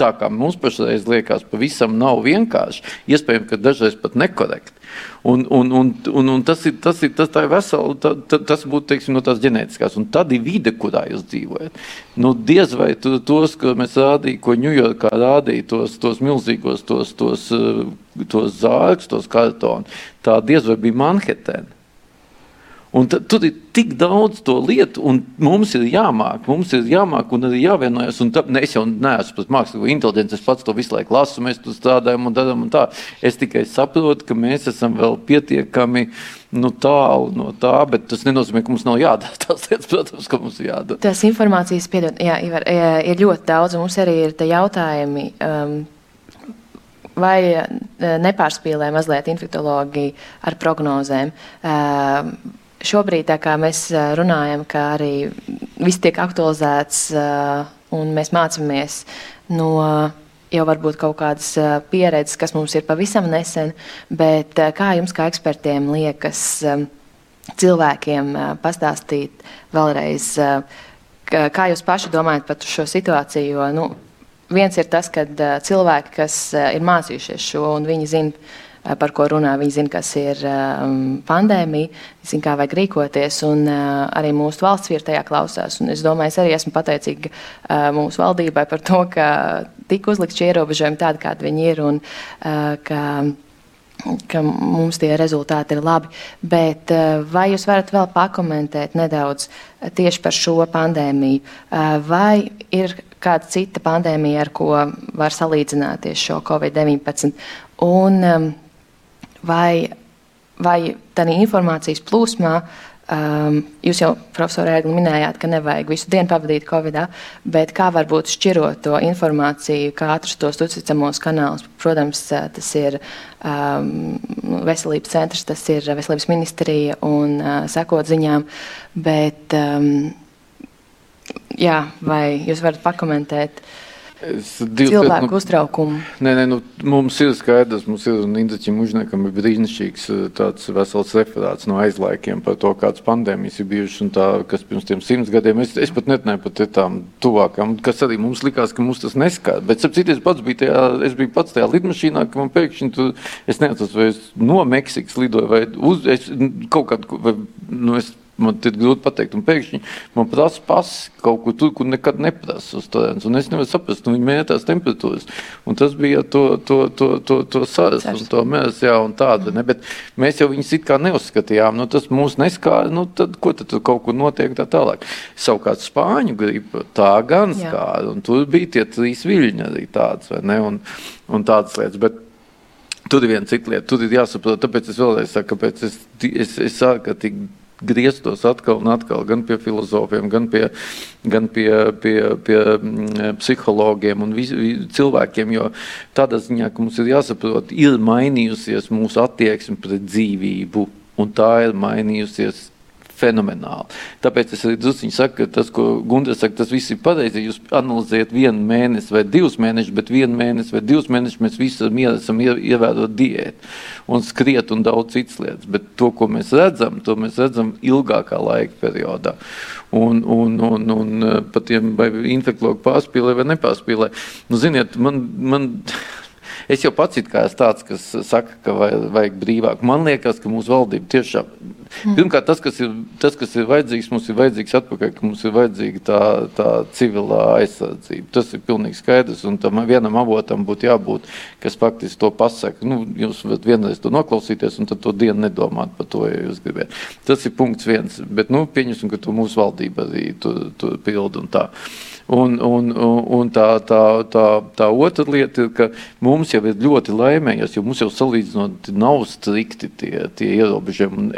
S3: tā, kā mums pašreiz liekas, pavisam nav vienkārši. Iespējams, ka dažreiz pat nekorekti. Un, un, un, un, un tas ir tas, ir, tas ir veseli, ta, ta, tas būtu teiksim, no tās ģenētiskās. Un tad ir vide, kurā jūs dzīvojat. Nu, diez vai tu, tos, ko mēs rādījām, ko Ņujorkā rādīja, tos, tos milzīgos, tos, tos, tos zārkus, tos kartonus, tā diez vai bija Manhetena. Un tur ir tik daudz to lietu, un mums ir jāmāk, mums ir jāmāk un arī jāvienojas. Un tā, ne, es jau neesmu pats mākslinieks, inteliģents, es pats to visu laiku lasu, mēs tur strādājam un darām. Es tikai saprotu, ka mēs esam vēl pietiekami nu, tālu no tā, bet tas nenozīmē, ka mums nav jādara tās lietas, protams, ka mums ir jādara.
S1: Tās informācijas, piedod, jā, Ivar, ir ļoti daudz, un mums arī ir jautājumi. Um, vai nepārspīlē mazliet infektuologi ar prognozēm? Uh, šobrīd, kā mēs runājam, ka arī viss tiek aktualizēts un mēs mācāmies no jau varbūt kaut kādas pieredzes, kas mums ir pavisam nesen, bet kā jums kā ekspertiem liekas cilvēkiem pastāstīt vēlreiz, kā jūs paši domājat par šo situāciju, jo nu, viens ir tas, ka cilvēki, kas ir mācījušies šo un viņi zina, par ko runā. Viņi zina, kas ir um, pandēmija, zina, kā vajag rīkoties, un uh, arī mūsu valsts vieta tajā klausās. Un es domāju, es arī esmu pateicīga uh, mūsu valdībai par to, ka tika uzlikt šie ierobežojumi tādi, kādi viņi ir. Un, ka, ka mums tie rezultāti ir labi. Bet vai jūs varat vēl pakomentēt nedaudz tieši par šo pandēmiju? Vai ir kāda cita pandēmija, ar ko var salīdzināties šo Covid-19? Un um, vai, vai tādā informācijas plūsmā, um, jūs jau, profesor Ēgli, minējāt, ka nevajag visu dienu pavadīt Covid-19, bet kā varbūt šķirot to informāciju, kā atrast tos uzticamos kanālus. Protams, tas ir um, veselības centrs, tas ir veselības ministrija un uh, sekot ziņām, bet um, jā, vai jūs varat pakomentēt? Uh,
S3: Div,
S1: cilvēku nu, uztraukumu.
S3: Nē, nē, nu, mums ir skaidrs, mums ir Indričam Užniekam ir brīnišķīgs eh, tāds vesels referāts no aizlaikiem par to, kādas pandēmijas ir bijušas un tā, kas pirms tiem simts gadiem. Es, es pat netnēju pat tām tuvākām, kas arī mums likās, ka mums tas neskar. Bet, ap citu, es pats biju tajā, es biju pats tajā lidmašīnā, ka man pēkšņi tur, es neatceros, vai es no Meksikas lidoju vai uz, es kaut kādu, vai, nu, es man ir grūti pateikt. Un pēkšņi man prasa pasi kaut kur tur, kur nekad neprasa uz turienes. Es nevaru saprast, nu, viņi mērās temperatūras. Un tas bija to, to, to, to, to sāras un to mēs, jā, un tāda. Ne? Bet mēs jau viņus it kā neuzskatījām. Nu, tas mūs neskāra, nu, tad ko tad tur kaut kur notiek tā tālāk. Savukārt Spāņu griba tā gan skāra. Un tur bija tie trīs viļņi arī tāds, vai ne? Un, un tādas lietas. Bet, Tur ir viena cita lieta, tur ir jāsaprot. Tāpēc es vēlreiz saku, kāpēc es, es, es ārkārtīgi grieztos atkal un atkal gan pie filozofiem, gan pie, gan pie, pie, pie mm, psihologiem un vis, cilvēkiem. Jo tādā ziņā, ka mums ir jāsaprot, ir mainījusies mūsu attieksme pret dzīvību, un tā ir mainījusies fenomenāli. Tāpēc es druskuļi saku, ka tas, ko Gunārs saka, tas viss ir pareizi. Jūs analizējat vienu mēnesi vai divus mēnešus, bet vienu mēnesi vai divus mēnešus mēs visi esam ievērot diētu un skriet un daudz citas lietas. Bet to, ko mēs redzam, to mēs redzam ilgākā laika periodā. Un, un, un, un pat tiem infeklogu pārspīlē vai nepārspīlē. Nu, ziniet, man, man Es jau pats esmu tāds, kas saka, ka vajag brīvāk. Man liekas, ka mūsu valdība tiešām. Mm. Pirmkārt, tas kas, ir, tas, kas ir vajadzīgs, mums ir vajadzīgs atpakaļ, ka mums ir vajadzīga tā, tā civilā aizsardzība. Tas ir pilnīgi skaidrs, un tam vienam avotam būtu jābūt, kas faktiski to pasaka. Nu, jūs varat vienreiz to noklausīties, un tad to dienu nedomāt par to, ja jūs gribat. Tas ir punkts viens, bet nu, pieņemsim, ka to mūsu valdība arī tur, tur pilda un tā. Un, un, un tā, tā, tā, tā otra lieta ir, ka mums jau ir ļoti laimējies, jo mums jau salīdzinot nav strikti tie, tie ierobežojumi.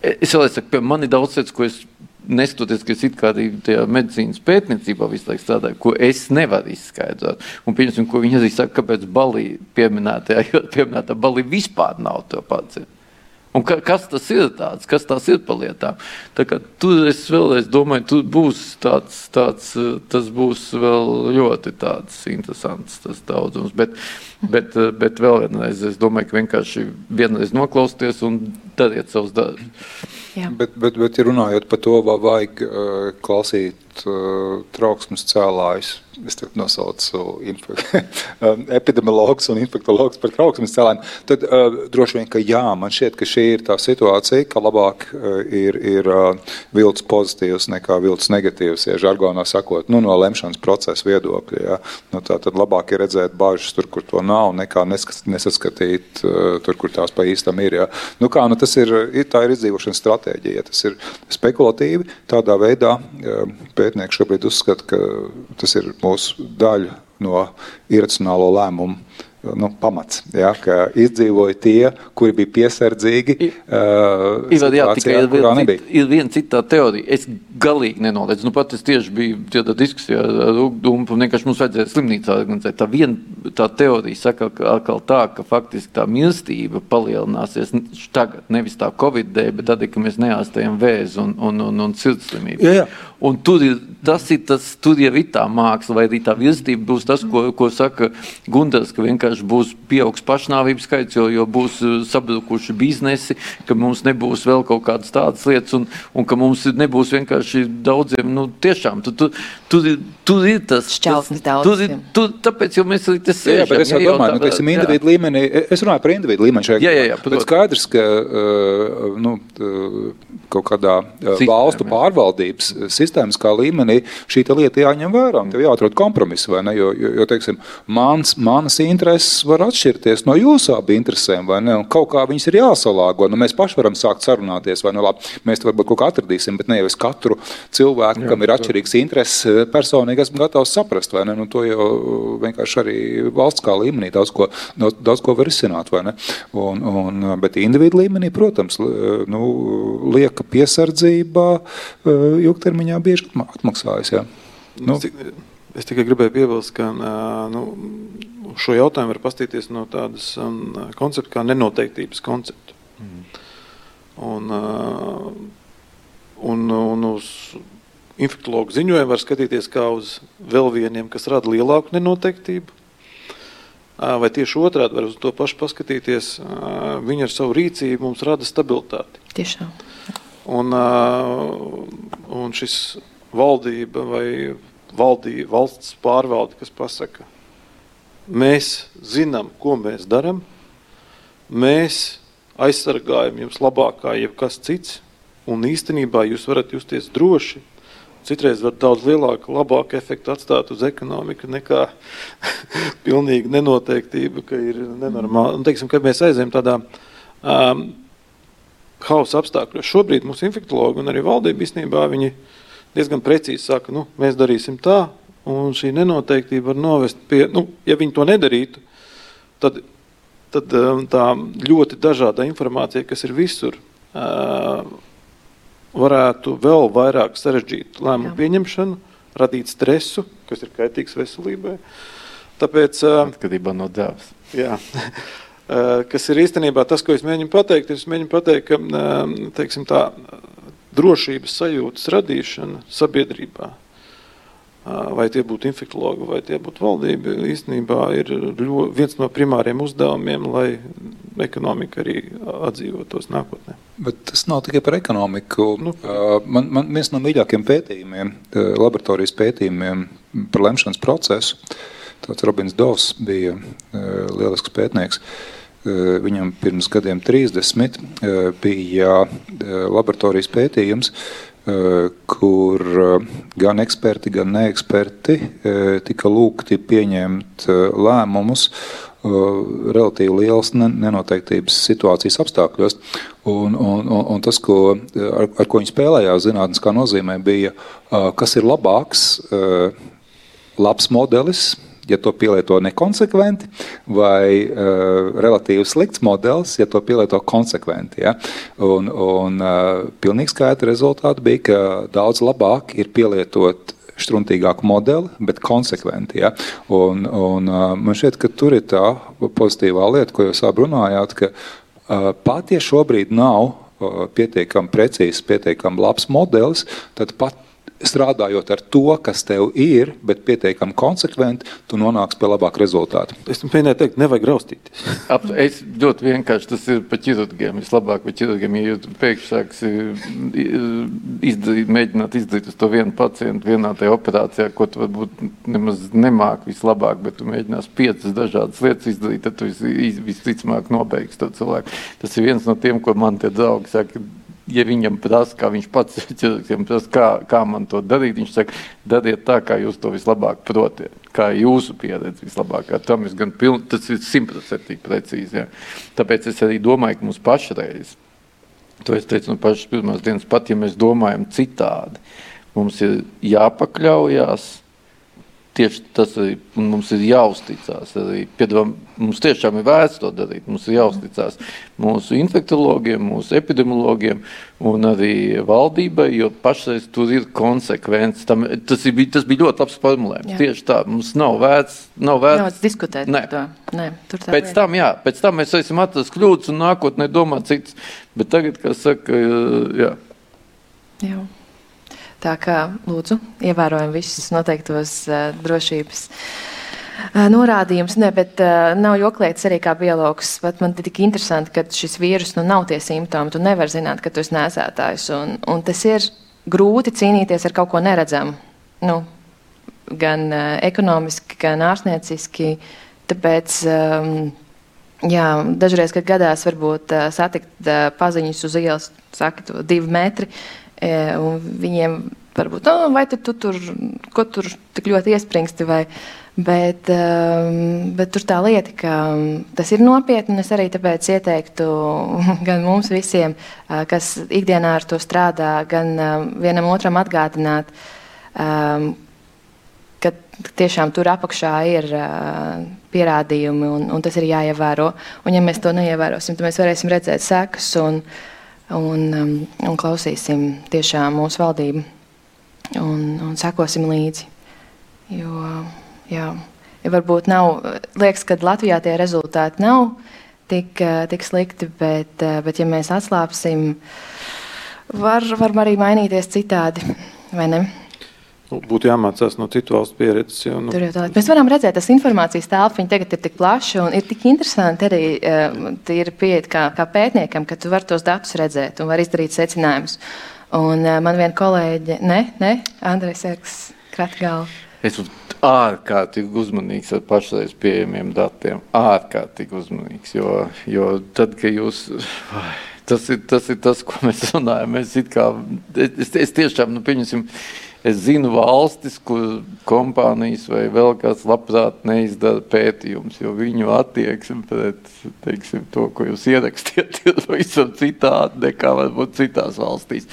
S3: Es vēl saku, man ir daudz lietas, ko es neskatoties, ka es it kā tajā medicīnas pētniecībā visu laiku strādāju, ko es nevaru izskaidrot. Un, pieņemsim, ko viņi arī saka, kāpēc balī pieminētajā, jo pieminētā balī vispār nav to pats. Un ka, kas tas ir tāds, kas tās ir par lietām? Tur es vēlreiz domāju, tur būs tāds, tāds, tas būs vēl ļoti tāds interesants tas daudzums. Bet, bet, bet vēl vienreiz es domāju, ka vienkārši vienreiz noklausties un dariet savus darbus.
S4: Bet, bet, bet, ja runājot par to, vai vajag uh, klausīt trauksmes cēlājus, es tagad nosaucu epidemiologus un infektologus par trauksmes cēlājiem, tad uh, droši vien, ka jā, man šķiet, ka šī ir tā situācija, ka labāk uh, ir, ir uh, vilts pozitīvs nekā vilts negatīvs, ja žargonā sakot, nu, no lemšanas procesa viedokļa. Ja? Nu, tā tad labāk ir redzēt bāžas tur, kur to nav, nekā nesaskatīt tur, kur tās pa īstam ir. Ja? Nu, kā, nu, tas ir, tā ir izdzīvošanas stratēģija. Ja tas ir spekulatīvi, tādā veidā pētnieki šobrīd uzskata, ka tas ir mūsu daļu no iracionālo lēmumu nu, pamats. Ja, izdzīvoja tie, kuri bija piesardzīgi. Uh,
S3: ir, jā, tikai ir viena cita, ir viena cita teorija. Es galīgi nenoliedzu. Nu, pat es tieši biju tādā diskusijā ar Ugdumu, vienkārši mums vajadzēja slimnīcā organizēt. Tā viena tā teorija saka atkal tā, ka faktiski tā mirstība palielināsies tagad, nevis tā Covid dēļ, bet tad, kad mēs neārstējam vēzi un, un, un, un sirdslimību. Jā, jā. Un tur ir, tas ir tas, tur ir tā māksla, vai arī tā virzība būs tas, ko, ko saka Gunārs, ka vienkārši būs pieaugs pašnāvības skaits, jo, jo būs uh, sabrukuši biznesi, ka mums nebūs vēl kaut kādas tādas lietas, un, un ka mums nebūs vienkārši daudziem, nu, tiešām, tu, tu, ir, tur ir tas
S1: šķautnis daudz. Tur
S3: tāpēc jau mēs arī tas sēžam.
S4: Jā, bet es jau domāju, nu, teiksim, individu līmenī, es runāju par individu līmeni šajā.
S3: Jā, jā, jā.
S4: Bet skaidrs, ka, uh, nu, kaut kādā Sistēma, valstu pārvaldības sistēmā sistēmiskā līmenī šī lieta jāņem vērā. Tev jāatrod kompromiss, vai ne? Jo, jo, jo teiksim, mans, manas intereses var atšķirties no jūsu abu interesēm, vai ne? Un kaut kā viņas ir jāsalāgo. Nu, mēs paši varam sākt sarunāties, vai ne? Labi, mēs to varbūt kaut kā atradīsim, bet ne jau es katru cilvēku, Jā, kam ir atšķirīgs intereses, personīgi esmu gatavs saprast, vai ne? Nu, to jau vienkārši arī valsts kā līmenī daudz ko, daudz ko var izsināt, vai ne? Un, un, bet individu līmenī, protams, nu, lieka piesardzība ilgtermiņā bieži atmaksājas. Ja. Nu.
S2: Es tikai gribēju piebilst, ka nu, šo jautājumu var paskatīties no tādas um, koncepta kā nenoteiktības koncepta. Mm. Un, un, un uz infektuologu ziņojumu var skatīties kā uz vēl vieniem, kas rada lielāku nenoteiktību. Vai tieši otrādi var uz to pašu paskatīties, viņi ar savu rīcību mums rada stabilitāti.
S1: Tiešām.
S2: Un, un šis valdība vai valdī, valsts pārvalde, kas pasaka, mēs zinām, ko mēs darām, mēs aizsargājumi jums labāk kā jebkas cits. Un īstenībā jūs varat justies droši. Citreiz var daudz lielāku, labāku efektu atstāt uz ekonomiku nekā pilnīga nenoteiktība, ka ir nenormāli. Un, teiksim, kad mēs aizējam tādā um, hausa apstākļos, šobrīd mūsu infektologi un arī valdība īstenībā viņi diezgan precīzi saka, nu, mēs darīsim tā, un šī nenoteiktība var novest pie, nu, ja viņi to nedarītu, tad tad um, tā ļoti dažāda informācija, kas ir visur, uh, varētu vēl vairāk sarežģīt lēmumu pieņemšanu, radīt stresu, kas ir kaitīgs veselībai. Tāpēc,
S3: uh, atkarībā no dēls.
S2: Jā. Uh, kas ir īstenībā tas, ko es mēģinu pateikt, es mēģinu pateikt, ka um, teiksim, tā drošības sajūtas radīšana sabiedrībā vai tie būtu infektuologi, vai tie būtu valdība, īstenībā ir ļo, viens no primāriem uzdevumiem, lai ekonomika arī atdzīvotos nākotnē.
S4: Bet tas nav tikai par ekonomiku. Nu, man, man viens no mīļākajiem pētījumiem, laboratorijas pētījumiem par lemšanas procesu, tāds Robins Dovs bija lielisks pētnieks. Viņam pirms gadiem 30 bija laboratorijas pētījums, Eh, kur eh, gan eksperti, gan neeksperti eh, tika lūgti pieņemt lēmumus relatīvi liels nenoteiktības situācijas apstākļos. Un, un, un, un tas, ko, ar, ar ko viņi spēlējās zinātniskā nozīmē, bija, kas ir labāks, labs modelis, ja to pielieto nekonsekventi, vai uh, relatīvi slikts modelis, ja to pielieto konsekventi. Ja? Un, un uh, pilnīgi skaidri rezultāti bija, ka daudz labāk ir pielietot struntīgāku modeli, bet konsekventi. Ja? Un, un, uh, man šķiet, ka tur ir tā pozitīvā lieta, ko jūs abi runājāt, ka uh, pat ja šobrīd nav pietiekami precīzs, pietiekami labs modelis, tad pat strādājot ar to, kas tev ir, bet pietiekami konsekventi, tu nonāksi pie labāka rezultāta.
S2: Es mēģināju teikt, nevajag raustīties.
S3: es ļoti vienkārši tas ir par ķirurgiem. Vislabāk par ķirurgiem, ja jūs pēkšņi sāks izdarīt, mēģināt izdarīt uz to vienu pacientu vienā tajā operācijā, ko tu varbūt nemaz nemāk vislabāk, bet tu mēģinās piecas dažādas lietas izdarīt, tad tu vis, visticamāk nobeigsi to cilvēku. Tas ir viens no tiem, ko man tie draugi saka ja viņam prasa, kā viņš pats prasa, kā, kā man to darīt, viņš saka, dariet tā, kā jūs to vislabāk protiet. Kā jūsu pieredze vislabākā. Tam es gan piln, tas ir simtprocentīgi precīzi. Jā. Tāpēc es arī domāju, ka mums pašreiz, to es teicu no pašas pirmās dienas, pat ja mēs domājam citādi, mums ir jāpakļaujās Tieši tas arī mums ir jāuzticas. Mums tiešām ir vērts to darīt. Mums ir jāuzticas mūsu infektuologiem, mūsu epidemiologiem un arī valdībai, jo pašreiz tur ir konsekvence. Tam, tas, ir, tas bija ļoti labs formulējums. Jā. Tieši tā, mums nav vērts. Nav vērts,
S1: nav diskutēt
S3: Nē. par to. Nē, pēc lieta. tam, jā, pēc tam mēs esam atrasts kļūdas un nākotnē domāt cits. Bet tagad, kā saka, jā.
S1: jā. Tā kā lūdzu, ievērojam visus noteiktos uh, drošības uh, norādījumus. Ne, bet uh, nav joklietis arī kā biologs. Man ir tik interesanti, ka šis vīrus nu, nav tie simptomi. Tu nevari zināt, ka tu esi nēsātājs. Un, un tas ir grūti cīnīties ar kaut ko neredzamu. Nu, gan uh, ekonomiski, gan ārstnieciski. Tāpēc. Um, Jā, dažreiz, kad gadās varbūt uh, satikt uh, paziņas uz ielas, saka, divi metri, un viņiem varbūt, oh, vai tu, tu tur, ko tur tik ļoti iespringsti, vai, bet, um, bet tur tā lieta, ka tas ir nopietni, es arī tāpēc ieteiktu gan mums visiem, kas ikdienā ar to strādā, gan vienam otram atgādināt, um, ka tiešām tur apakšā ir uh, pierādījumi, un, un tas ir jāievēro. Un ja mēs to neievērosim, tad mēs varēsim redzēt sekas. Un, uh, un, um, un klausīsim tiešām mūsu valdību un, un sekosim līdzi. Jo, jā, ja varbūt nav, liekas, ka Latvijā tie rezultāti nav tik, uh, tik slikti, bet, uh, bet ja mēs atslāpsim, var, var arī mainīties citādi, vai ne?
S2: Nu, būtu jāmācās no citu valstu pieredzes. Jo, nu.
S1: tā, mēs varam redzēt, ka informācijas telpa tagad ir tik plaša un ir tik interesanti arī uh, ir pieeja kā, kā pētniekam, ka tu vari tos datus redzēt un vari izdarīt secinājumus. Un uh, man viena kolēģe, ne, ne, Andrejs Erks, Kratgāla.
S3: Es ārkārtīgi uzmanīgs ar pašreiz pieejamiem datiem. Ārkārtīgi uzmanīgs. Jo, jo tad, kad jūs. Vai, tas, ir, tas ir tas, ko mēs runājam. Mēs kā, es, es tiešām, nu, pieņemsim, Es zinu valstis, kur kompānijas vai vēl kāds labprāt neizdara pētījumus, jo viņu attieksme pret teiksim, to, ko jūs ierakstiet, ir pavisam citādi nekā varbūt citās valstīs.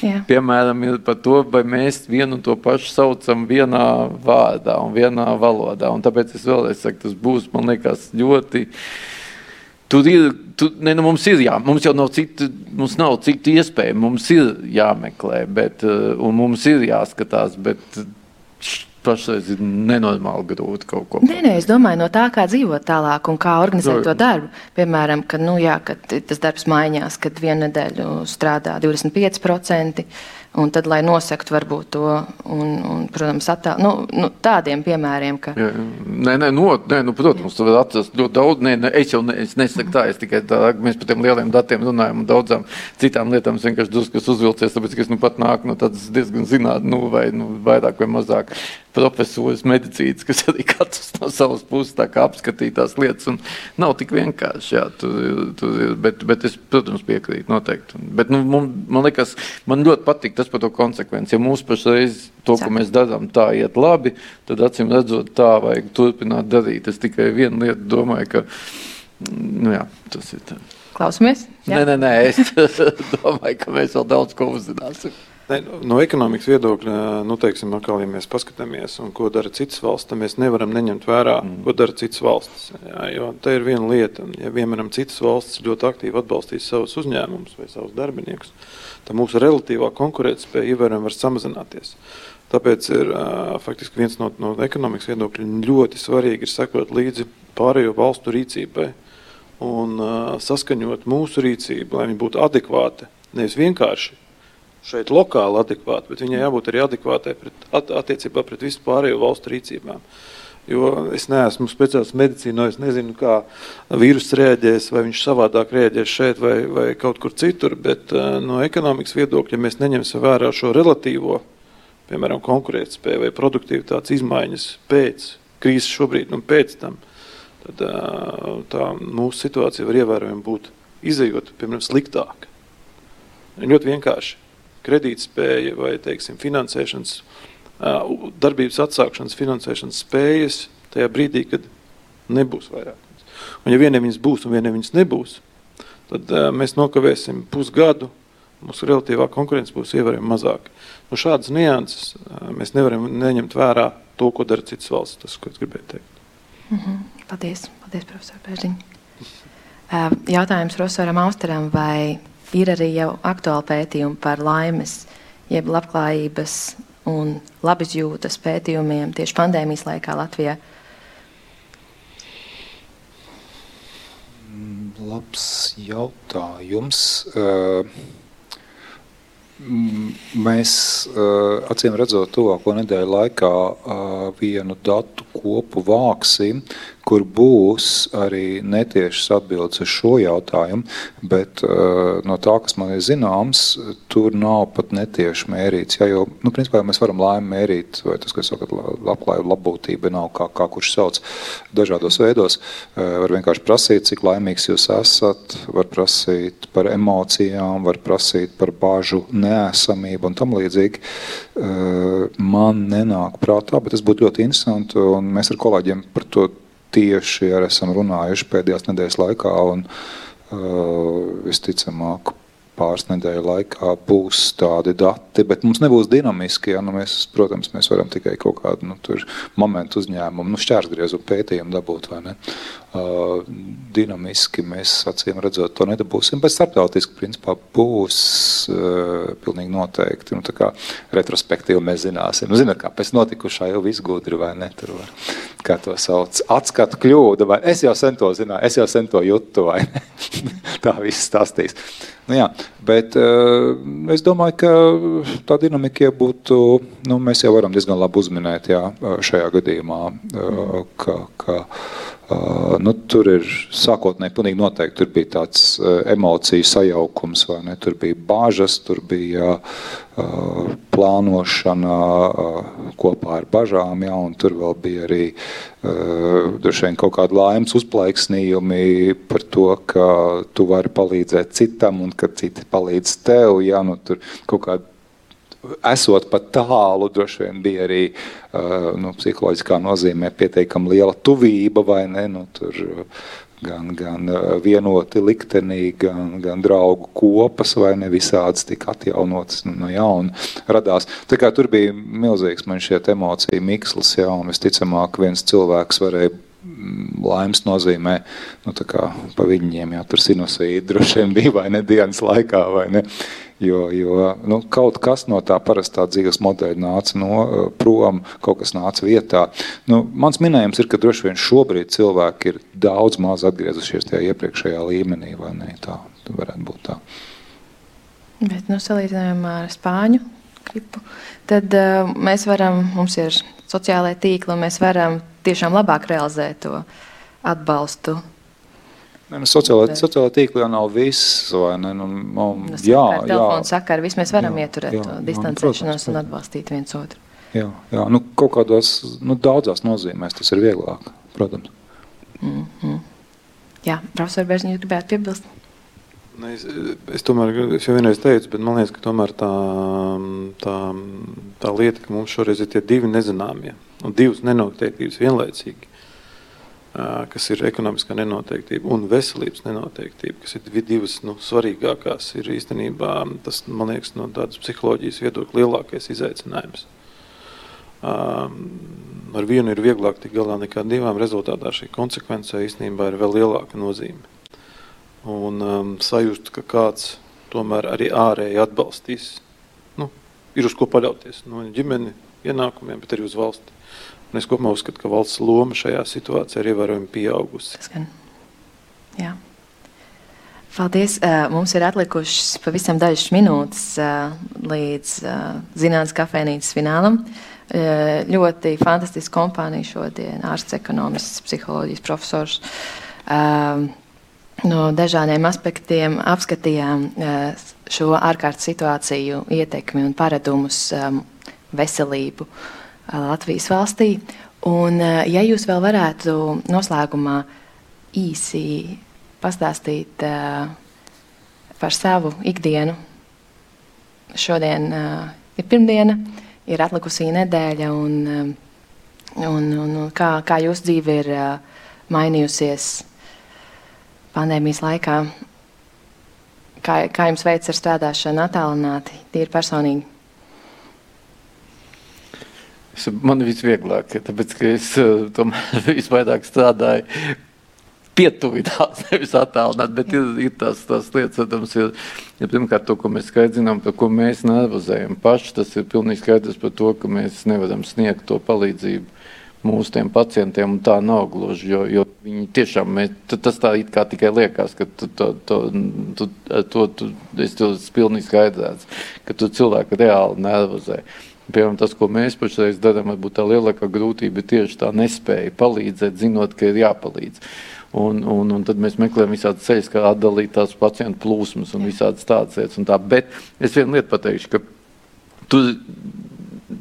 S3: Jā. Piemēram, ir par to, vai mēs vienu un to pašu saucam vienā vārdā un vienā valodā. Un tāpēc es vēlreiz saku, tas būs, man liekas, ļoti Tur ir, tu, ne, nu mums ir jā, mums jau nav citu, mums nav citu iespēju, mums ir jāmeklē, bet, uh, un mums ir jāskatās, bet pašreiz ir nenormāli grūti kaut ko.
S1: Nē, nē, es domāju no tā, kā dzīvot tālāk un kā organizēt to darbu. Piemēram, kad, nu, jā, kad tas darbs maiņās, kad vienu nedēļu strādā 25%. Un tad, lai nosektu varbūt to, un, un protams, attēl, nu, nu, tādiem piemēriem, ka. Jā,
S3: nē, nē, no, nē nu, protams, tu vari atrast ļoti daudz. Nē, nē, es jau ne, es nesaku tā, es tikai tā, mēs par tiem lieliem datiem runājam un daudzām citām lietām. Es vienkārši drusku uzvilcies, tāpēc, ka es nu pat nāku no tādas diezgan zināt, nu, vai nu, vairāk vai mazāk profesors medicīnas, kas arī katrs no savas puses apskatīja tās lietas. Nav tik vienkārši, jā, tur, tur bet, bet es, protams, piekrītu noteikti. Bet, nu, man, man liekas, man ļoti patīk tas par to konsekvenci. Ja mūsu pašreiz to, ko mēs darām, tā iet labi, tad acīm redzot, tā vajag turpināt darīt. Es tikai vienu lietu domāju, ka nu, jā, tas ir tā.
S1: Klausamies?
S3: Jā. Nē, nē, nē, es domāju, ka mēs vēl daudz ko uzzināsim.
S2: Ne, no ekonomikas viedokļa, nu, teiksim, atkal, ja mēs paskatāmies, ko dara citas valsts, tad mēs nevaram neņemt vērā, mm. ko dara citas valstis. Jā, jo tā ir viena lieta. Ja piemēram citas valstis ļoti aktīvi atbalstīs savus uzņēmumus vai savus darbiniekus, tad mūsu relatīvā konkurētspēja ievērojami var samazināties. Tāpēc ir faktiski viens no, no ekonomikas viedokļa ļoti svarīgi ir sekot līdzi pārējo valstu rīcībai un saskaņot mūsu rīcību, lai viņi būtu adekvāti. Nevis vienkārši šeit lokāli adekvāti, bet viņai jābūt arī adekvātai pret, at, attiecībā pret visu pārējo valstu rīcībām. Jo es neesmu speciālists medicīnā, es nezinu, kā vīruss reaģēs, vai viņš savādāk reaģēs šeit vai, vai kaut kur citur. Bet uh, no ekonomikas viedokļa, mēs neņemsim vērā šo relatīvo, piemēram, konkurētspēju vai produktivitātes izmaiņas pēc krīzes šobrīd un pēc tam, tad uh, tā mūsu situācija var ievērojami būt izējot, piemēram, sliktāka. Ļoti vienkārši kredītspēja vai teiksim, finansēšanas, darbības atsākšanas finansēšanas spējas tajā brīdī, kad nebūs vairāk. Un ja vieniem viņas būs un vieniem viņas nebūs, tad mēs nokavēsim pusgadu, mūsu relatīvā konkurence būs ievērojami mazāka. Nu, šādas nianses mēs nevaram neņemt vērā to, ko dara citas valsts. Tas, ko es gribēju teikt.
S1: Mm -hmm. Paldies, Paldies profesor Pēržiņ. Jautājums profesoram Austeram, vai ir arī jau aktuāli pētījumi par laimes, jeb labklājības un labizjūtas pētījumiem tieši pandēmijas laikā Latvijā.
S4: Labs jautājums. Mēs acīm redzot, tuvāko nedēļu laikā vienu datu kopu vāksim, kur būs arī netiešas atbildes uz šo jautājumu, bet uh, no tā, kas man ir zināms, tur nav pat netieši mērīts. Ja, jo, nu, principā, mēs varam laimi mērīt, vai tas, kas sakat, labklājība, labbūtība nav kā, kā kurš sauc dažādos veidos. Uh, var vienkārši prasīt, cik laimīgs jūs esat, var prasīt par emocijām, var prasīt par bāžu neesamību un tam līdzīgi. Uh, man nenāk prātā, bet tas būtu ļoti interesanti, un mēs ar kolēģiem par to tieši ar esam runājuši pēdējās nedēļas laikā. Un, uh, visticamāk, pāris nedēļu laikā būs tādi dati, bet mums nebūs dinamiski. Ja? Nu, mēs, protams, mēs varam tikai kaut kādu nu, momentu uzņēmumu, nu, šķērsgriezumu pētījumu dabūt. Uh, dinamiski mēs acīm redzot to nedabūsim, bet starptautiski principā būs uh, pilnīgi noteikti. Nu, retrospektīvi mēs zināsim, nu, zināt, kā pēc notikušā jau viss gudri vai ne. Tur var, kā to sauc, atskatu kļūda, vai es jau sen to zināju, es jau sen to jūtu, vai ne? Tā viss stāstīs. Nu, jā, bet uh, es domāju, ka tā dinamika būtu, nu, mēs jau varam diezgan labi uzminēt jā, šajā gadījumā, uh, ka, ka Uh, nu, tur ir sākotnēji pilnīgi noteikti tur bija tāds uh, emociju sajaukums, vai ne? Tur bija bāžas, tur bija uh, plānošana kopā ar bažām, ja, un tur vēl bija arī droši vien kaut kādi laimes uzplaiksnījumi par to, ka tu vari palīdzēt citam un ka citi palīdz tev, ja, nu, tur kaut kādi esot pat tālu, droši vien bija arī uh, nu, psiholoģiskā nozīmē pietiekami liela tuvība vai ne, nu, tur gan, gan vienoti liktenī, gan, gan draugu kopas vai ne visādas tika atjaunotas nu, no jauna radās. Tā kā tur bija milzīgs man šķiet emociju mikslis, jā, un visticamāk viens cilvēks varēja laimes nozīmē, nu, tā kā pa viņiem, jā, tur sinusīdi droši vien bija vai ne dienas laikā, vai ne, Jo, jo nu, kaut kas no tā parastā dzīves modeļa nāca no eh, prom, kaut kas nāca vietā. Nu, mans minējums ir, ka droši vien šobrīd cilvēki ir daudz maz atgriezušies tajā iepriekšējā līmenī, vai ne? Tā varētu būt tā.
S1: Bet, nu, salīdzinājumā ar Spāņu gripu, tad uh, mēs varam, mums ir sociālai tīkli, un mēs varam tiešām labāk realizēt to atbalstu
S4: Ne, nu, sociālā, sociālā tīkla jau nav viss. Ne, nu, man,
S1: nu, jā, jā. Telefonu sakara, viss mēs varam jā, ieturēt jā, to distancēšanos un atbalstīt viens otru.
S4: Jā, jā. Nu, kaut kādās, nu, daudzās nozīmēs tas ir vieglāk, protams.
S1: Mm -hmm. Jā, profesor Bērziņš, gribētu piebilst?
S2: Ne, es, es tomēr, es jau vienreiz teicu, bet man liekas, ka tā, tā, tā lieta, ka mums šoreiz ir tie divi nezināmie un divas nenoteiktības vienlaicīgi kas ir ekonomiskā nenoteiktība un veselības nenoteiktība, kas ir divas nu, svarīgākās, ir īstenībā tas, man liekas, no tādas psiholoģijas viedokļa lielākais izaicinājums. Um, ar vienu ir vieglāk tikt galā nekā divām. Rezultātā šī konsekvence īstenībā ir vēl lielāka nozīme. Un um, sajust, ka kāds tomēr arī ārēji atbalstīs, nu, ir uz ko paļauties. No ģimeni ienākumiem, bet arī uz valsti. Un es kopumā uzskatu, ka valsts loma šajā situācijā ir ievērojami pieaugusi.
S1: Tas gan. Jā. Paldies. Mums ir atlikušas pavisam dažas minūtes līdz zinātnīs kafejnīcas finālam. Ļoti fantastiska kompānija šodien, ārsts, ekonomists, psiholoģijas profesors. No dažādiem aspektiem apskatījām šo ārkārtas situāciju, ietekmi un paradumus veselību Latvijas valstī. Un, ja jūs vēl varētu noslēgumā īsi pastāstīt par savu ikdienu. Šodien ir pirmdiena, ir atlikusī nedēļa, un, un, un kā, kā jūsu dzīve ir mainījusies pandēmijas laikā? Kā, kā jums veicas ar strādāšanu attālināti, tīri personīgi?
S3: Man ir visvieglāk, tāpēc ka es eh, tomēr visvairāk strādāju pietuvināts, nevis attālināt, bet ir, ir tās, tās lietas, protams, ir, ja pirmkārt to, ko mēs skaidrinām, par ko mēs nervozējam paši, tas ir pilnīgi skaidrs par to, ka mēs nevaram sniegt to palīdzību mūsu tiem pacientiem, un tā nav gluži, jo, jo viņi tiešām, mēs, tas tā it kā tikai liekas, ka tu, to, to, tu, to, tu, es to pilnīgi skaidrēts, ka tu cilvēku reāli nervozē. Piemēram, tas, ko mēs pašreiz darām, varbūt tā lielākā grūtība ir tieši tā nespēja palīdzēt, zinot, ka ir jāpalīdz. Un, un, un tad mēs meklējam visādas ceļus, kā atdalīt tās pacientu plūsmas un visādas tādas lietas. Tā. Bet es vienu lietu pateikšu, ka tur,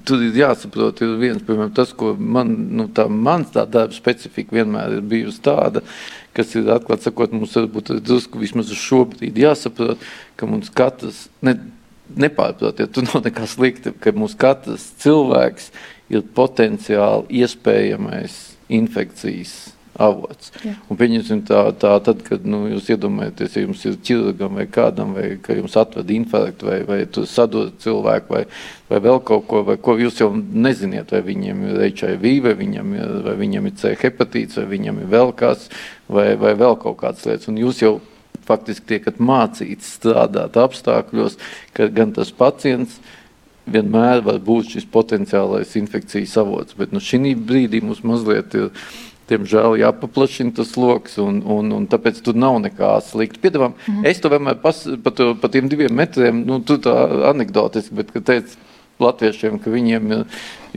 S3: tur ir jāsaprot, ir viens, piemēram, tas, ko man, nu, tā, mans tā darba specifika vienmēr ir bijusi tāda, kas ir atklāt sakot, mums varbūt drusku vismaz uz šo brīdi jāsaprot, ka mums katrs, ne, nepārprotiet, tur nav nekas slikta, ka mums katrs cilvēks ir potenciāli iespējamais infekcijas avots. Jā. Un pieņemsim tā, tā tad, kad nu, jūs iedomājaties, ja jums ir ķirurgam vai kādam, vai ka jums atved infarktu, vai, vai tu sadod cilvēku, vai, vai vēl kaut ko, vai ko jūs jau neziniet, vai viņiem ir HIV, vai viņam ir, vai viņam ir C hepatīts, vai viņam ir vēl kas, vai, vai vēl kaut kādas lietas. Un jūs jau faktiski tiekat mācīts strādāt apstākļos, ka gan tas pacients vienmēr var būt šis potenciālais infekcijas avots. Bet nu, šī brīdī mums mazliet ir. Diemžēl jāpaplašina tas lokus, un, un, un tāpēc tur nav nekā slikta. Piedāvājam, mm -hmm. es to vienmēr pas, par, to, par tiem diviem metriem, nu, tu tā anekdotiski, bet, kad teicu, latviešiem, ka viņiem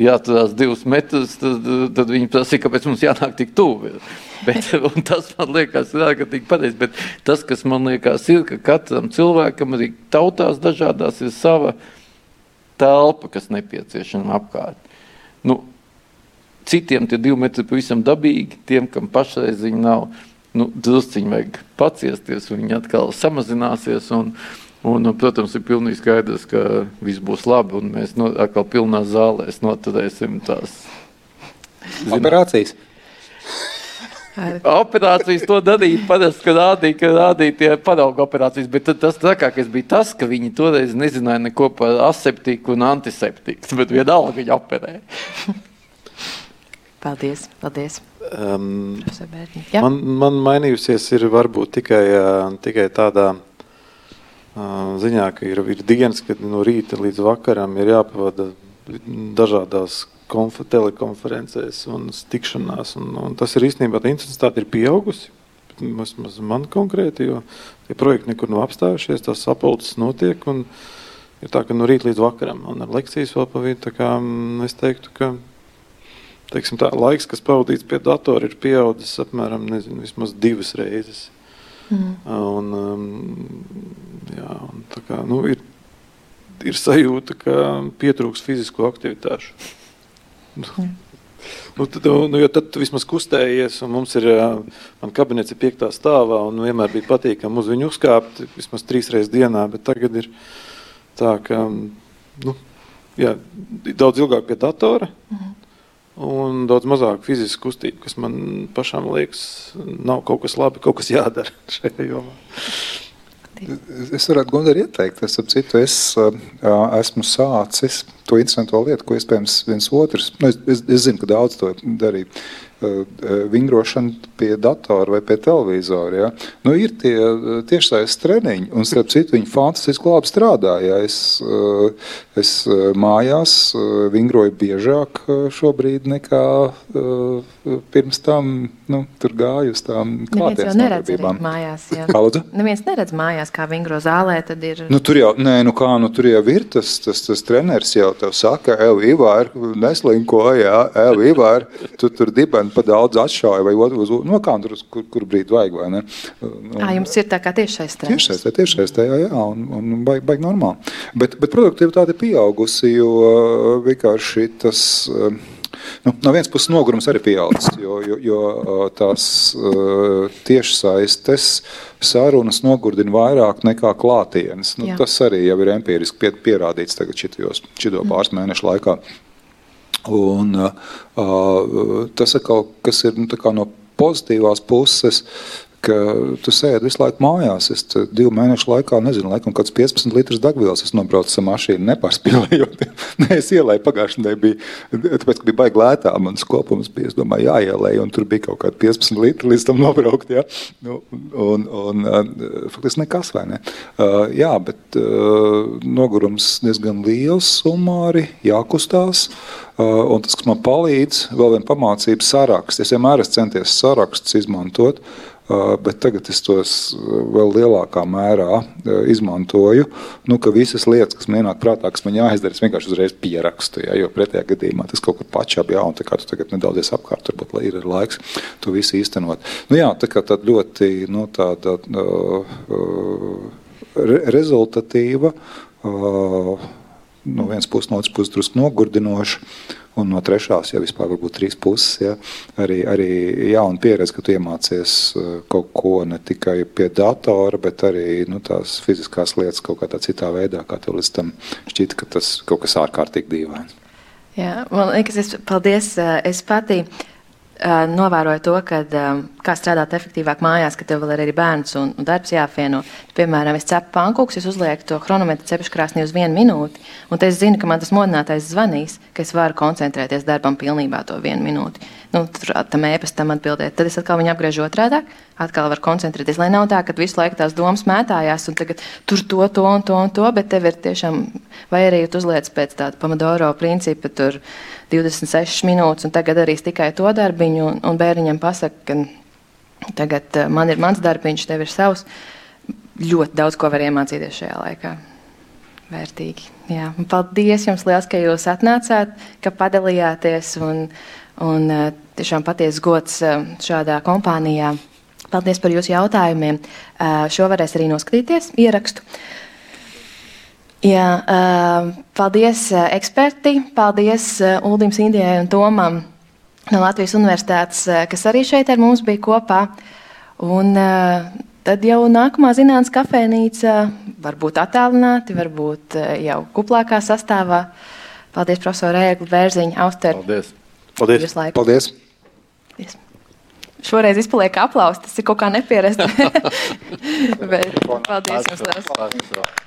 S3: jāturās divus metrus, tad, tad viņi prasīja, kāpēc mums jānāk tik tuvu. Bet, tas man liekas, ārkārtīgi pareizi. Bet tas, kas man liekas, ir, ka katram cilvēkam arī tautās dažādās ir sava telpa, kas nepieciešama apkārt. Nu, citiem tie divi metri pavisam dabīgi, tiem, kam pašreiz viņi nav, nu, drusciņi vajag paciesties, viņi atkal samazināsies. Un, un, protams, ir pilnīgi skaidrs, ka viss būs labi, un mēs no, atkal pilnā zālē noturēsim tās
S4: zināt, operācijas.
S3: Operācijas to darīja parasti, kad rādīja, ka rādīja tie parauga operācijas, bet tas trakākais bija tas, ka viņi toreiz nezināja neko par aseptiku un antiseptiku, bet vienalga viņi operēja.
S1: Paldies, paldies.
S2: Um, man, man mainījusies ir varbūt tikai, uh, tikai tādā uh, ziņā, ka ir, ir dienas, kad no rīta līdz vakaram ir jāpavada dažādās konf telekonferencēs un tikšanās. Un, un tas ir īstenībā tā intensitāte ir pieaugusi. Vismaz man konkrēti, jo tie projekti nekur nav apstājušies, tās sapulces notiek. Ir tā, ka no rīta līdz vakaram un ar lekcijas vēl pavīd. Mm, es teiktu, ka teiksim, tā, laiks, kas pavadīts pie datora, ir pieaudzis apmēram nezinu, divas reizes. Mm. Un, um, jā, un kā, nu, ir, ir sajūta, ka pietrūks fizisko aktivitāšu. Nu, tad, nu, jo tad vismaz kustējies, un mums ir, man kabinets ir piektā stāvā, un vienmēr bija patīkami uz viņu uzkāpt vismaz trīs reizes dienā, bet tagad ir tā, ka, nu, jā, daudz ilgāk pie datora, mm. Un daudz mazāk fizisku kustību, kas man pašām liekas, nav kaut kas labi, kaut kas jādara šajā jomā.
S4: Es varētu Gunār ieteikt, es, citu, es esmu sācis to interesanto lietu, ko iespējams viens otrs, nu, es, es, es zinu, ka daudz to darīja, vingrošana pie datora vai pie televizora. Ja? Nu, ir tie tiešsaistes treniņi, un starp citu viņi fantastiski labi strādā. Ja? Es, es mājās vingroju biežāk šobrīd nekā pirms tam nu, tur gāju uz tām
S1: klātienes nodarbībām. Mājās, jā. Kā lūdzu? Neviens neredz mājās, kā vingro zālē, tad ir...
S4: Nu, tur jau, nē, nu kā, nu tur jau ir tas, tas, tas treneris jau tev saka, Ev Ivar, neslinko, jā, Ev Ivar, tu tur dibeni pa daudz atšauja vai otru, uz, nu kā, tur, kur, kur brīdi vajag, vai ne?
S1: Un, Ā, jums ir tā kā tiešais treneris.
S4: Tiešais, tiešais, jā, jā, un, un baigi, baigi normāli. Bet, bet produktivitāte pieaugusi, jo vienkārši tas... Uh, Nu, no vienas puses, nogurums arī pieaudzis, jo, jo, jo tās uh, tiešsaistes sarunas nogurdina vairāk nekā klātienes. Nu, Jā. tas arī ir empiriski pie, pierādīts tagad šitos, šito mm. pāris mēnešu laikā. Un, uh, tas atkal, kas ir nu, no pozitīvās puses, ka tu sēdi visu laiku mājās. Es divu mēnešu laikā, nezinu, laikam, kāds 15 litrus degvielas es nobraucu ar mašīnu, nepārspīlējot. Nē, es ielēju pagājušajā nedēļā, bija, tāpēc, ka bija baigi lētā, mans kopums bija, es domāju, jāielēj, un tur bija kaut kādi 15 litri līdz tam nobraukt, ja? Nu, un, un, faktiski nekas, vai ne? Uh, jā, bet uh, nogurums diezgan liels summāri, jākustās, uh, un tas, kas man palīdz, vēl viena pamācība saraksts. Es vienmēr esmu centies sarakstus izmantot, uh, bet tagad es tos vēl lielākā mērā izmantoju. Nu, visas lietas, kas man ienāk prātā, kas man jāizdara, es vienkārši uzreiz pierakstu. Ja, jo pretējā gadījumā tas kaut kur pačab, ja, un tā kā tu tagad nedaudz apkārt, varbūt ir laiks to visu īstenot. Nu, jā, tā kā tāda ļoti nu, tāda, uh, re rezultatīva. Uh, no vienas puses, no otras puses, drusku nogurdinoša. Un no trešās, ja vispār varbūt trīs puses, ja, arī, arī jauna pieredze, ka tu iemācies uh, kaut ko ne tikai pie datora, bet arī nu, tās fiziskās lietas kaut kādā citā veidā, kā tev līdz tam šķita, ka tas kaut kas ārkārtīgi dīvains.
S1: Jā, man liekas, es, paldies. Uh, es pati novēroju to, ka kā strādāt efektīvāk mājās, ka tev vēl ir arī bērns un, un darbs jāapvieno. Piemēram, es cepu pankūkus, es uzlieku to chronometru cepeškrāsnī uz vienu minūti, un es zinu, ka man tas modinātais zvanīs, ka es varu koncentrēties darbam pilnībā to vienu minūti. Nu, tur tam ēpastam atbildēt. Tad es atkal viņu apgriežu otrādi, atkal varu koncentrēties. Lai nav tā, ka visu laiku tās domas mētājās, un tagad tur to, to un to un to, bet tev ir tiešām, vai arī tu uzliec pēc tāda Pomodoro principa, tur 26 minūtes, un tagad arī tikai to darbiņu, un, un bērniņam pasaka, ka tagad uh, man ir mans darbiņš, tev ir savs. Ļoti daudz ko var iemācīties šajā laikā. Vērtīgi. Jā. Un paldies jums liels, ka jūs atnācāt, ka padalījāties. Un, un eh, tiešām patiesi gods eh, šādā kompānijā. Paldies par jūsu jautājumiem. Šo varēs arī noskatīties ierakstu. Jā, paldies eksperti, paldies Uldim Indijai un Tomam no Latvijas Universitātes, kas arī šeit ar mums bija kopā. Un, Tad jau nākamā zinātnīs kafejnīca varbūt attālināti, varbūt jau kuplākā sastāvā. Paldies, profesor Ēgli, Bērziņa, Auster.
S3: Paldies.
S2: Paldies.
S4: Paldies.
S1: Paldies. Šoreiz izpaliek aplausi, tas ir kaut kā nepierasts. Bet paldies jums!